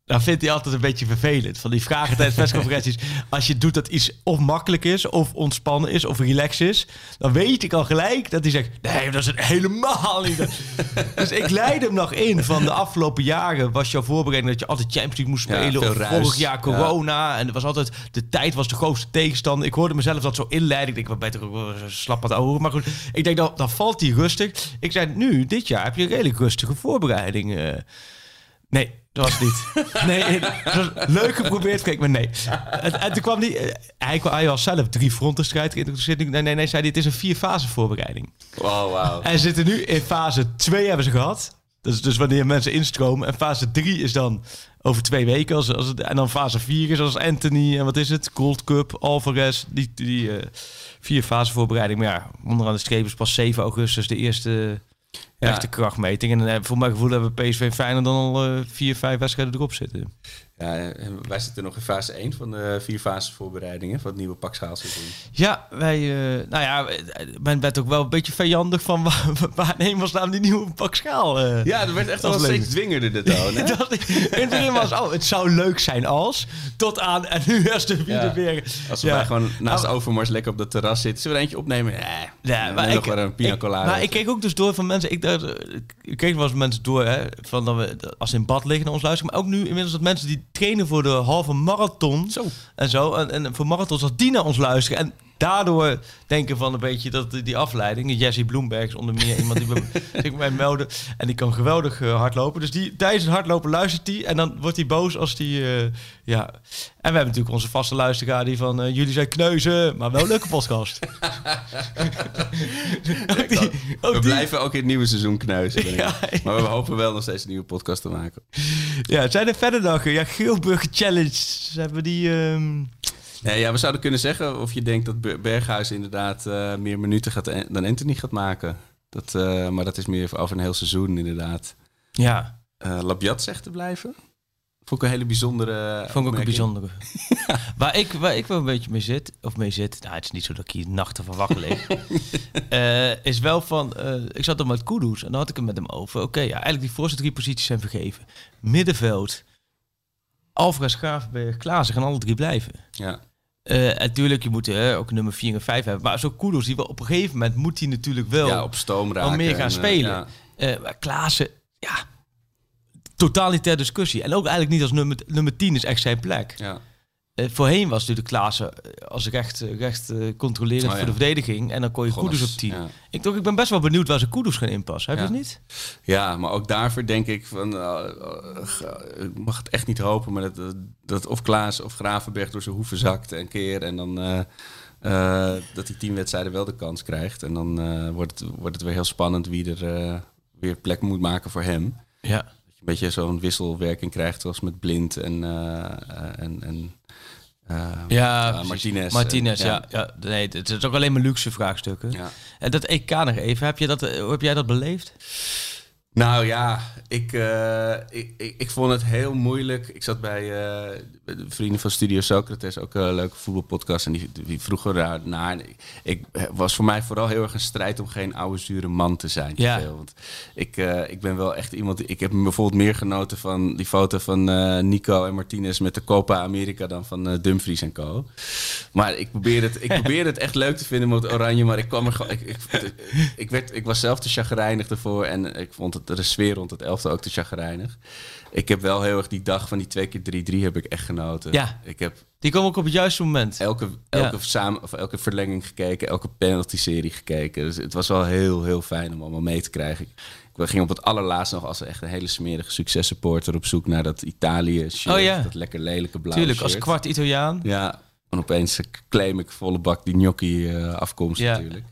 eh, dan vindt hij altijd een beetje vervelend. Van die vragen tijdens persconferenties. Als je doet dat iets of makkelijk is, of ontspannen is, of relax is. Dan weet ik al gelijk dat hij zegt: Nee, dat is het helemaal niet. dus ik leid hem nog in van de afgelopen jaren. Was jouw voorbereiding dat je altijd Champions League moest spelen. of ruis. vorig jaar corona. En er was altijd, de tijd was de grootste tegenstander. Ik hoorde mezelf dat zo inleiden. Ik denk, wat beter ook slap wat ouder. Maar goed, ik denk, dan, dan valt hij rustig. Ik zei, nu, dit jaar heb je een redelijk rustige voorbereiding. eh. Nee, dat was het niet. Nee, het was leuk geprobeerd, kijk, maar nee. En, en toen kwam die, eh, hij, kwam- hij was zelf drie frontenstrijd geïnteresseerd. Nee, nee, nee, zei hij, het is een vier fase voorbereiding. Oh, wauw. En ze zitten nu in fase 2 hebben ze gehad. Dus, dus wanneer mensen instromen. En fase 3 is dan over twee weken. Als, als het, en dan fase 4 is als Anthony en wat is het? Gold Cup, Alvarez. Die, die eh, vier fase voorbereiding. Maar ja, onderaan de streep is pas 7 augustus de eerste Echte krachtmeting. En hebben, voor mijn gevoel hebben PSV Feyenoord dan al eh, vier, vijf wedstrijden erop zitten. Ja, en wij zitten nog in fase 1 van de vier fases voorbereidingen van het nieuwe pakschaalseizoen. Ja, wij, eh, nou ja, ik ben, ben ook wel een beetje vijandig van waar, waar nou die nieuwe pak schaal? eh. Ja, er werd echt wel steeds dwingender de toon. hè? Dat, in het begin was, oh, het zou leuk zijn als. Tot aan, en nu is de vierde Ja. weer. Als we Ja. wij gewoon naast Nou, Overmars lekker op dat terras zitten. Zullen we er eentje opnemen? Eh, Ja, maar ik, nog wel een pina colada. maar ik kreeg ook dus door van mensen. Ik, dacht, eh, ik kreeg wel eens mensen door hè, van dat we als ze in bad liggen naar ons luisteren. Maar ook nu inmiddels dat mensen die trainen voor de halve marathon Zo. en zo. En, en voor marathons dat die naar ons luisteren. En daardoor denken van een beetje dat die afleiding. Jesse Bloemberg is onder meer iemand die bij bij mij meldde. En die kan geweldig eh, hardlopen. Dus die, tijdens het hardlopen luistert hij. En dan wordt hij boos als die... eh, ja. En we hebben natuurlijk onze vaste luisteraar die van... eh, jullie zijn kneuzen, maar wel een leuke podcast. Ook die- ook we die- blijven ook in het nieuwe seizoen ik. Ja, Maar we hopen wel nog steeds een nieuwe podcast te maken. Ja, zijn er verder nog? Ja, Geelburger Challenge. Hebben we die... ehm, Nee, ja, we zouden kunnen zeggen of je denkt dat Ber- Berghuis inderdaad eh, meer minuten gaat en- dan Anthony gaat maken. Dat, eh, maar dat is meer over een heel seizoen inderdaad. Ja, Labiat zegt te blijven. Vond ik een hele bijzondere vond ik ook een bijzondere. waar, ik, waar ik wel een beetje mee zit, of mee zit... Nou, het is niet zo dat ik hier nachten van wakker lig. Is wel van... ik zat dan met Kudus en dan had ik het met hem over. Oké, ja, eigenlijk die voorste drie posities zijn vergeven. Middenveld. Alvarez, Gravenberg, Klaassen gaan alle drie blijven. Ja. Eh natuurlijk, je moet eh, ook nummer 4 en 5 hebben. Maar zo Kudus, die wel op een gegeven moment moet hij natuurlijk wel... ja, op stoom raken. meer gaan en, eh, spelen. ja. Eh, Klaassen, ja, totaal niet ter discussie. En ook eigenlijk niet als nummer, nummer 10 is echt zijn plek. Ja. Eh, voorheen was natuurlijk Klaassen eh, als recht, eh, recht eh, controlerend Oh, ja. voor de verdediging. En dan kon je als- op 10. ja. Ik, toch, ik ben best wel benieuwd waar ze Kudus gaan inpassen. Heb je het niet? Ja, maar ook daarvoor denk ik van... ik mag het echt niet hopen, maar dat, dat of Klaas of Gravenberg door zijn hoeven zakt een keer... en dan dat die tien wedstrijden wel de kans krijgt. En dan wordt, het, wordt het weer heel spannend wie er weer plek moet maken voor hem. Ja. Een beetje zo'n wisselwerking krijgt zoals met Blind en... eh, eh, en, en eh, Ja. Martinez. Martinez, En- ja. ja. Nee, het is ook alleen maar luxe vraagstukken. ja. En dat EK nog even, heb, je dat, heb jij dat beleefd? Nou ja, ik, eh, ik, ik, ik vond het heel moeilijk. Ik zat bij eh, de vrienden van Studio Socrates, ook een leuke voetbalpodcast. En die, die vroegen naar. En Ik was voor mij vooral heel erg een strijd om geen oude zure man te zijn. te Ja. veel. Want ik, eh, ik ben wel echt iemand. Ik heb bijvoorbeeld meer genoten van die foto van eh, Nico en Martinez met de Copa America dan van eh, Dumfries en Co. Maar ik probeerde het, ik probeerde het echt leuk te vinden met Oranje, maar ik kwam er gewoon. Ik, ik, ik, werd, ik was zelf te chagrijnig ervoor en ik vond het, de sfeer rond het elftal ook te chagrijnig. Ik heb wel heel erg die dag van die twee keer 3-3 heb ik echt genoten. Ja. Ik heb Die komen ook op het juiste moment. elke, elke, samen, of elke verlenging gekeken, elke penalty-serie gekeken. Dus het was wel heel, heel fijn om allemaal mee te krijgen. Ik ging op het allerlaatst nog als echt een hele smerige successupporter op zoek naar dat Italië shirt. Oh ja. Dat lekker lelijke blauwe Tuurlijk, als kwart Italiaan. Ja, en opeens claim ik volle bak die gnocchi eh, afkomst Ja. natuurlijk.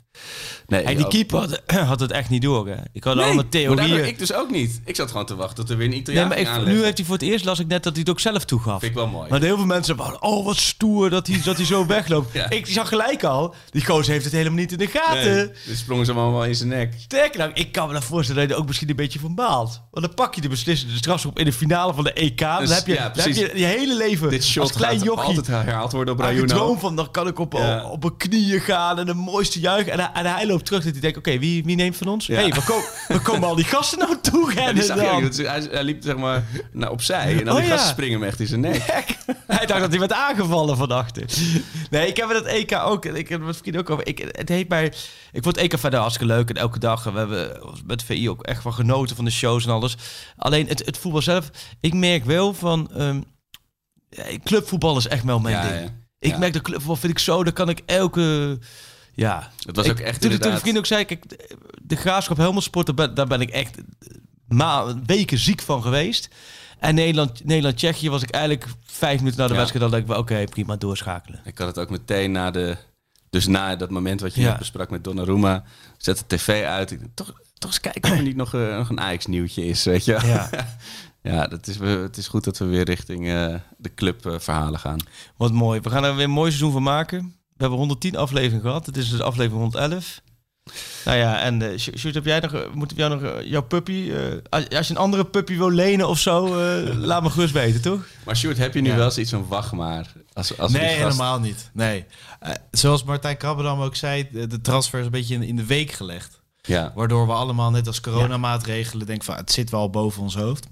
Nee, die keeper had, had het echt niet door. Hè. Ik had Nee, allemaal maar theorieën. ik dus ook niet. Ik zat gewoon te wachten tot er weer een Nee, Italiaan maar ik, ging nu heeft hij voor het eerst, las ik net, dat hij het ook zelf toegaf. Vind ik wel mooi. Maar heel veel mensen waren, oh wat stoer dat hij, dat hij zo wegloopt. Ja. Ik zag gelijk al, die gozer heeft het helemaal niet in de gaten. Nee, dus sprongen ze allemaal in zijn nek. Sterker nog, ik kan me dan voorstellen dat je er ook misschien een beetje van baalt. Want dan pak je de beslissende strafschop in de finale van de EK. dan Dus, heb je, ja, dan heb je je hele leven Dit shot als klein jochie altijd herhaald worden op Rayuno. van, dan kan ik op, Ja. op, op mijn knieën gaan en de mooiste juichen. En, hij- en hij loopt terug dat hij denkt, oké, wie, wie neemt van ons? Ja. hey, waar, ko- waar komen al die gasten nou toe rennen je. Dat is- hij, hij liep zeg maar naar opzij en dan Oh, die gasten springen hem echt in zijn nek. Hij dacht dat hij werd aangevallen van achter. Nee, ik heb het EK ook. Ik heb het vrienden ook over. Ik, het heet mij. Ik vond het EK verder hartstikke leuk. En elke dag. en We hebben met VI ook echt wel genoten van de shows en alles. Alleen het, het voetbal zelf. Ik merk wel van. ehm, clubvoetbal is echt wel mijn Ja, ding. ja. Ik Ja. merk de clubvoetbal vind ik zo. Daar kan ik elke. Ja. Het was Ik- ook echt Toen, toen vriend ook zei. Kijk, de graafschap Helmelsport. Daar ben, daar ben ik echt. Ma weken ziek van geweest. En Nederland, Nederland-Tsjechië was ik eigenlijk vijf minuten na de Ja. wedstrijd. Dan denk ik, oké, prima, doorschakelen. Ik had het ook meteen na de... Dus na dat moment wat je Ja. besprak met Donnarumma... zet de tv uit. Ik toch, toch eens kijken of er niet nog, eh, nog een Ajax-nieuwtje is, weet je. Ja. Ja, dat is, het is goed dat we weer richting eh, de clubverhalen gaan. Wat mooi. We gaan er weer een mooi seizoen van maken. We hebben 110 afleveringen gehad. Het is dus aflevering 111. Nou ja, en uh, Sjoerd, heb jij nog, eh, moet ik jou nog eh, jouw puppy... eh, als, als je een andere puppy wil lenen of zo, eh, laat me gerust weten, toch? Maar Sjoerd, heb je nu Ja. wel zoiets van wacht maar? Als, als nee, gast- helemaal niet. Nee. Eh, zoals Martijn Krabbedam ook zei, de, de transfer is een beetje in, in de week gelegd. Ja. Waardoor we allemaal net als coronamaatregelen denken van het zit wel boven ons hoofd.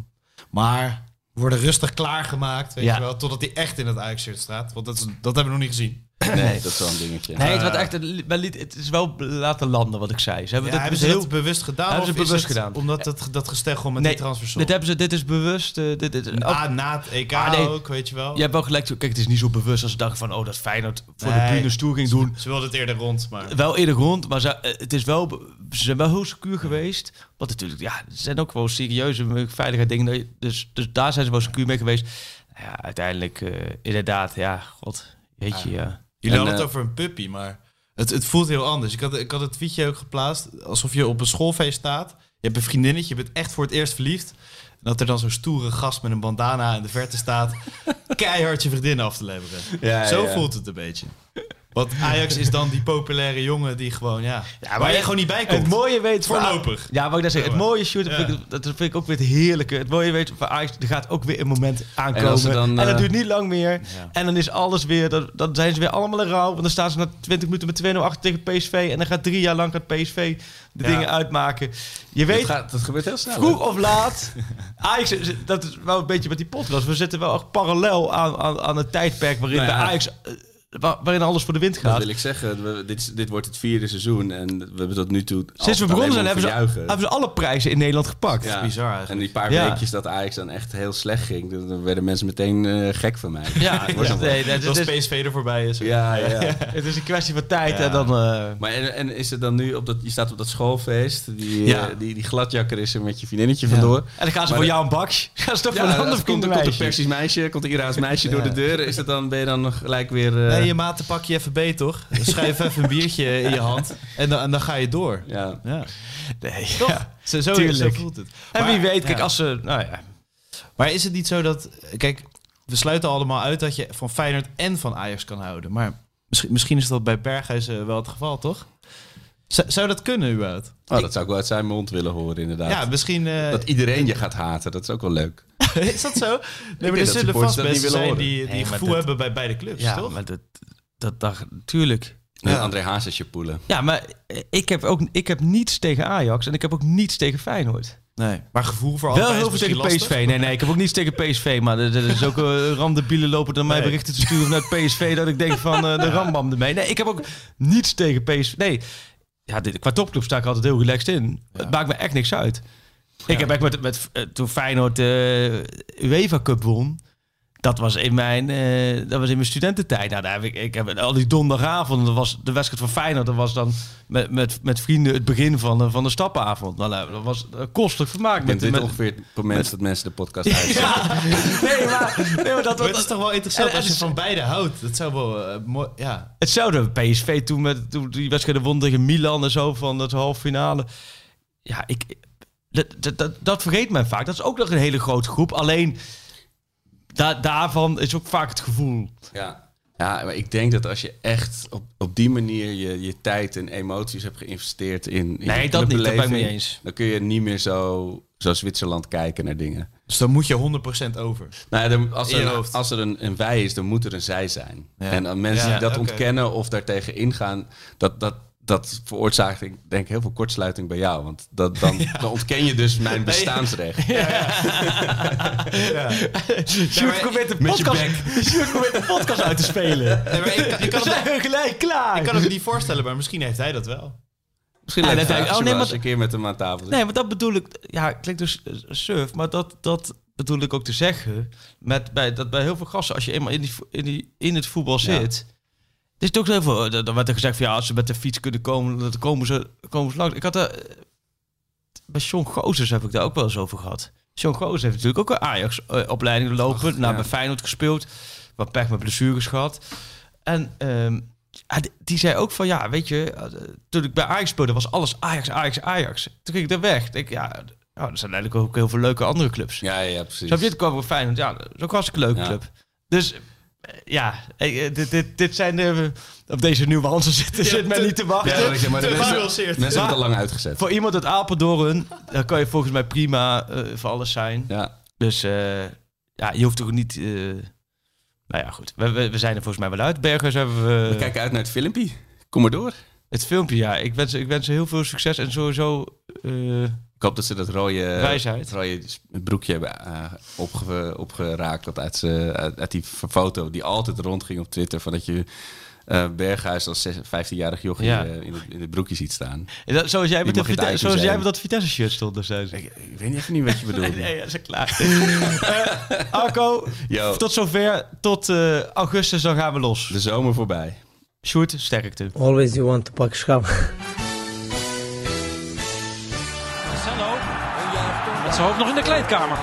Maar we worden rustig klaargemaakt, weet Ja. je wel, totdat hij echt in het Ajax-shirt staat. Want dat, is, dat hebben we nog niet gezien. Nee, dat is wel een dingetje. Nee, het, wordt echt, een- wel liet- het is wel laten landen wat ik zei. Ze hebben Ja, dit hebben ze heel... dat bewust gedaan? Hebben ze of is bewust het gedaan. Omdat het, dat gesteggel met Nee, die transfer dit, hebben ze, dit is bewust. eh, dit, dit, Ah, na het EK Ah, nee. ook, weet je wel. Je hebt wel gelijk. Kijk, het is niet zo bewust als ze dachten van... oh, dat Feyenoord voor Nee. de bühne stoer ging doen. Ze wilden het eerder rond, maar... Wel eerder rond, maar ze, eh, het is wel, ze zijn wel heel secuur geweest. Want natuurlijk, ja, er zijn ook wel serieuze veiligheidsdingen. dat je- Dus, dus daar zijn ze wel secuur mee geweest. Nou Ja, uiteindelijk, eh, inderdaad, ja, god, weet je, ja. Jullie En, hadden het eh, over een puppy, maar het, het voelt heel anders. Ik had, ik had het tweetje ook geplaatst, alsof je op een schoolfeest staat. Je hebt een vriendinnetje, je bent echt voor het eerst verliefd. En dat er dan zo'n stoere gast met een bandana in de verte staat... keihard je vriendin af te leveren. Ja, Zo ja. voelt het een beetje. Want Ajax is dan die populaire jongen die gewoon, ja... Ja, waar je gewoon niet bij komt. Het mooie weet Voorlopig. Ja, wat ik net zeg, het mooie shoot, dat, Ja. vind ik, dat vind ik ook weer het heerlijke. Het mooie weet van Ajax, er gaat ook weer een moment aankomen. En dat eh, duurt niet lang meer. Ja. En dan is alles weer, dan, dan zijn ze weer allemaal in rouw. Want dan staan ze na 20 minuten met 2-0 achter tegen PSV. En dan gaat drie jaar lang het PSV de Ja. dingen uitmaken. Je Dat, weet, gaat, dat gebeurt heel snel. Vroeg hè? of laat. Ajax, dat is wel een beetje met die podcast. We zitten wel echt parallel aan, aan, aan het tijdperk waarin Nou bij Ajax, eh, wa- waarin alles voor de wind Dat gaat. wil ik zeggen. We- dit, dit wordt het vierde seizoen en we hebben tot nu toe... Sinds we begonnen zijn, hebben ze, hebben ze alle prijzen in Nederland gepakt. Ja. bizar eigenlijk. En die paar Ja. weekjes dat Ajax dan echt heel slecht ging, dan werden mensen meteen eh, gek van mij. Ja, Was ja, wel. nee, dat Dat is, PSV er voorbij is. ja, ja. het is een kwestie van tijd Ja. en dan... eh, Maar en, en is het dan nu op dat je staat op dat schoolfeest, die, Ja. eh, die, die gladjakker is er met je vriendinnetje vandoor. en dan gaan ze Maar voor jou een baks. Gaan ze toch Ja, voor een ander komt, vrienden komt een meisje. Persisch meisje, komt een Iraans meisje door de deur. Is het dan, ben je dan nog gelijk weer... je maten pak je even beet, toch? Schuif even een biertje in je hand en dan, en dan ga je door. ja. Ja. Nee, ja. Zo, zo, zo voelt het. En wie weet, kijk, als ze... Nou ja, Maar is het niet zo dat... Kijk, we sluiten allemaal uit dat je van Feyenoord en van Ajax kan houden. Maar misschien, misschien is dat bij Berghuis eh, wel het geval, toch? Zou dat kunnen, überhaupt? Oh, dat zou ik wel uit zijn mond willen horen, inderdaad. Ja, misschien... eh, dat iedereen je gaat haten, dat is ook wel leuk. is dat zo? Nee, maar er zullen vast mensen zijn horen. die, die Nee, gevoel dat- hebben bij beide clubs, Ja, toch? maar dat, dat, dat, tuurlijk. Ja. André Hazesje poelen. Ja, maar ik heb ook ik heb niets tegen Ajax en ik heb ook niets tegen Feyenoord. Nee. Maar gevoel voor Wel heel is veel tegen PSV. lastig. Nee, nee, ik heb ook niets tegen PSV. Maar er, er is ook uh, randebielen lopen naar mij Nee. berichten te sturen vanuit PSV. Dat ik denk van eh, de rambam ermee. Nee, ik heb ook niets tegen PSV. Nee, ja, dit, qua topclub sta ik altijd heel relaxed in. Het maakt me echt niks uit. Ik heb echt met, met, eh, toen Feyenoord de UEFA Cup won. Dat was in mijn, eh, dat was in mijn studententijd. Nou, daar heb ik, ik heb al die donderdagavond. Dat was de wedstrijd van Feyenoord. Dat was dan met, met, met vrienden het begin van de, van de stappenavond. Nou, nou, dat was uh, kostelijk vermaak. Ik ben Met, dit met, ongeveer het moment dat mensen de podcast uitzetten. ja, nee, maar, nee, maar dat, het is toch wel interessant En- als je en- van beide houdt. Dat zou wel eh, mooi... Ja. Hetzelfde PSV toen met toen die wedstrijden won tegen Milan en zo van het halve finale. Ja, ik dat, dat, dat, dat vergeet men vaak. Dat is ook nog een hele grote groep. Alleen da, daarvan is ook vaak het gevoel. Ja. Ja, maar ik denk dat als je echt op, op die manier je, je tijd en emoties hebt geïnvesteerd in, in Nee, dat niet, daar ben ik clubbeleving, mee eens. Dan kun je niet meer zo, zo Zwitserland kijken naar dingen. Dus dan moet je 100% over. Nou, ja, dan- als er, hoofd. als er een, een wij is, dan moet er een zij zijn. Ja. En mensen Ja, die dat ontkennen of daartegen ingaan, dat, dat, dat veroorzaakt, ik denk, heel veel kortsluiting bij jou. Want dat, dan, dan ontken je dus mijn bestaansrecht. Sjoerd probeert de Met je podcast, Sjoerd probeert de podcast uit te spelen. Nee, maar ik, ik, kan het, gelijk klaar. ik kan het me niet voorstellen, maar misschien heeft hij dat wel. Misschien Ja, denk ik. oh, nee, maar- eens een keer met hem aan tafel. Nee, maar dat bedoel ik. Ja, klinkt dus eh, surf, maar dat, dat bedoel ik ook te zeggen. Met bij, dat bij heel veel gasten, als je eenmaal in, die, in, die, in het voetbal Ja. zit. Het is ook heel veel. Dan werd er gezegd van ja, als ze met de fiets kunnen komen, dan komen ze, komen ze langs. Ik had er. eh, Bij Sean Gozes heb ik daar ook wel eens over gehad. Sean Gozes heeft natuurlijk ook een Ajax-opleiding lopen. Ach, naar ja. bij Feyenoord gespeeld. Wat pech met blessures gehad. En ja, die- zei ook van ja, weet je, eh, toen ik bij Ajax speelde was alles Ajax, Ajax, Ajax. Toen ging ik er weg. Ik denk, ja, nou, er zijn eigenlijk ook heel veel leuke andere clubs. Ja, ja, precies. Snap je? Het wel fijn. Ja, dat is ook een hartstikke leuke Ja. club. Dus eh, ja, eh, dit, dit, dit zijn de... Op deze nuances zit, zit men niet te wachten. Ja, maar de mensen, mensen hebben het al lang uitgezet. Voor iemand uit Apeldoorn, daar kan je volgens mij prima eh, voor alles zijn. Ja. Dus eh, ja, je hoeft toch niet... nou ja, goed. We, we, we zijn er volgens mij wel uit. Bergers hebben we... We kijken uit naar het filmpje. Kom maar door. Het filmpje, ja. Ik wens, ik wens ze heel veel succes en sowieso Ik hoop dat ze dat rode, rode broekje hebben opge, opgeraakt. Dat uit, ze, uit, uit die foto die altijd rondging op Twitter. Van dat je eh, Berghuis als zes- 15-jarig jochie Ja. eh, in, het, in het broekje ziet staan. dat- zoals jij, met, Vite- zoals jij met dat Vitesse-shirt stond. Dus ze. Ik, ik weet even niet wat je bedoelt. Nee, dat is klaar. Arco, Yo. tot zover. Tot eh, augustus, dan gaan we los. De zomer voorbij. Sjoerd, sterkte. Always you want to pak schap. Met zijn hoofd nog in de kleedkamer.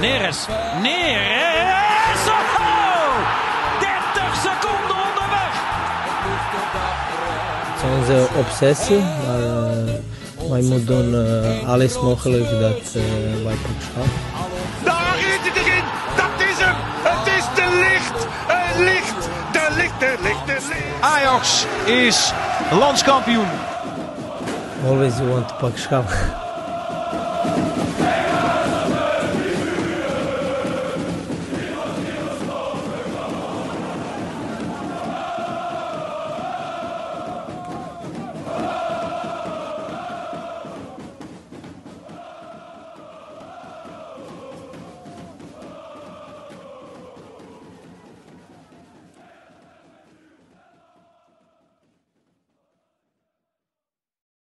Neres. Neres. Oh! 30 seconden onderweg. Het is onze obsessie, maar eh, wij moeten doen eh, alles mogelijk dat eh, wij pak schap. Daar is het erin. Dat is hem. Het is de licht. Het licht. De licht, de licht, de licht. Ajax is landskampioen. Always you want to pak schap.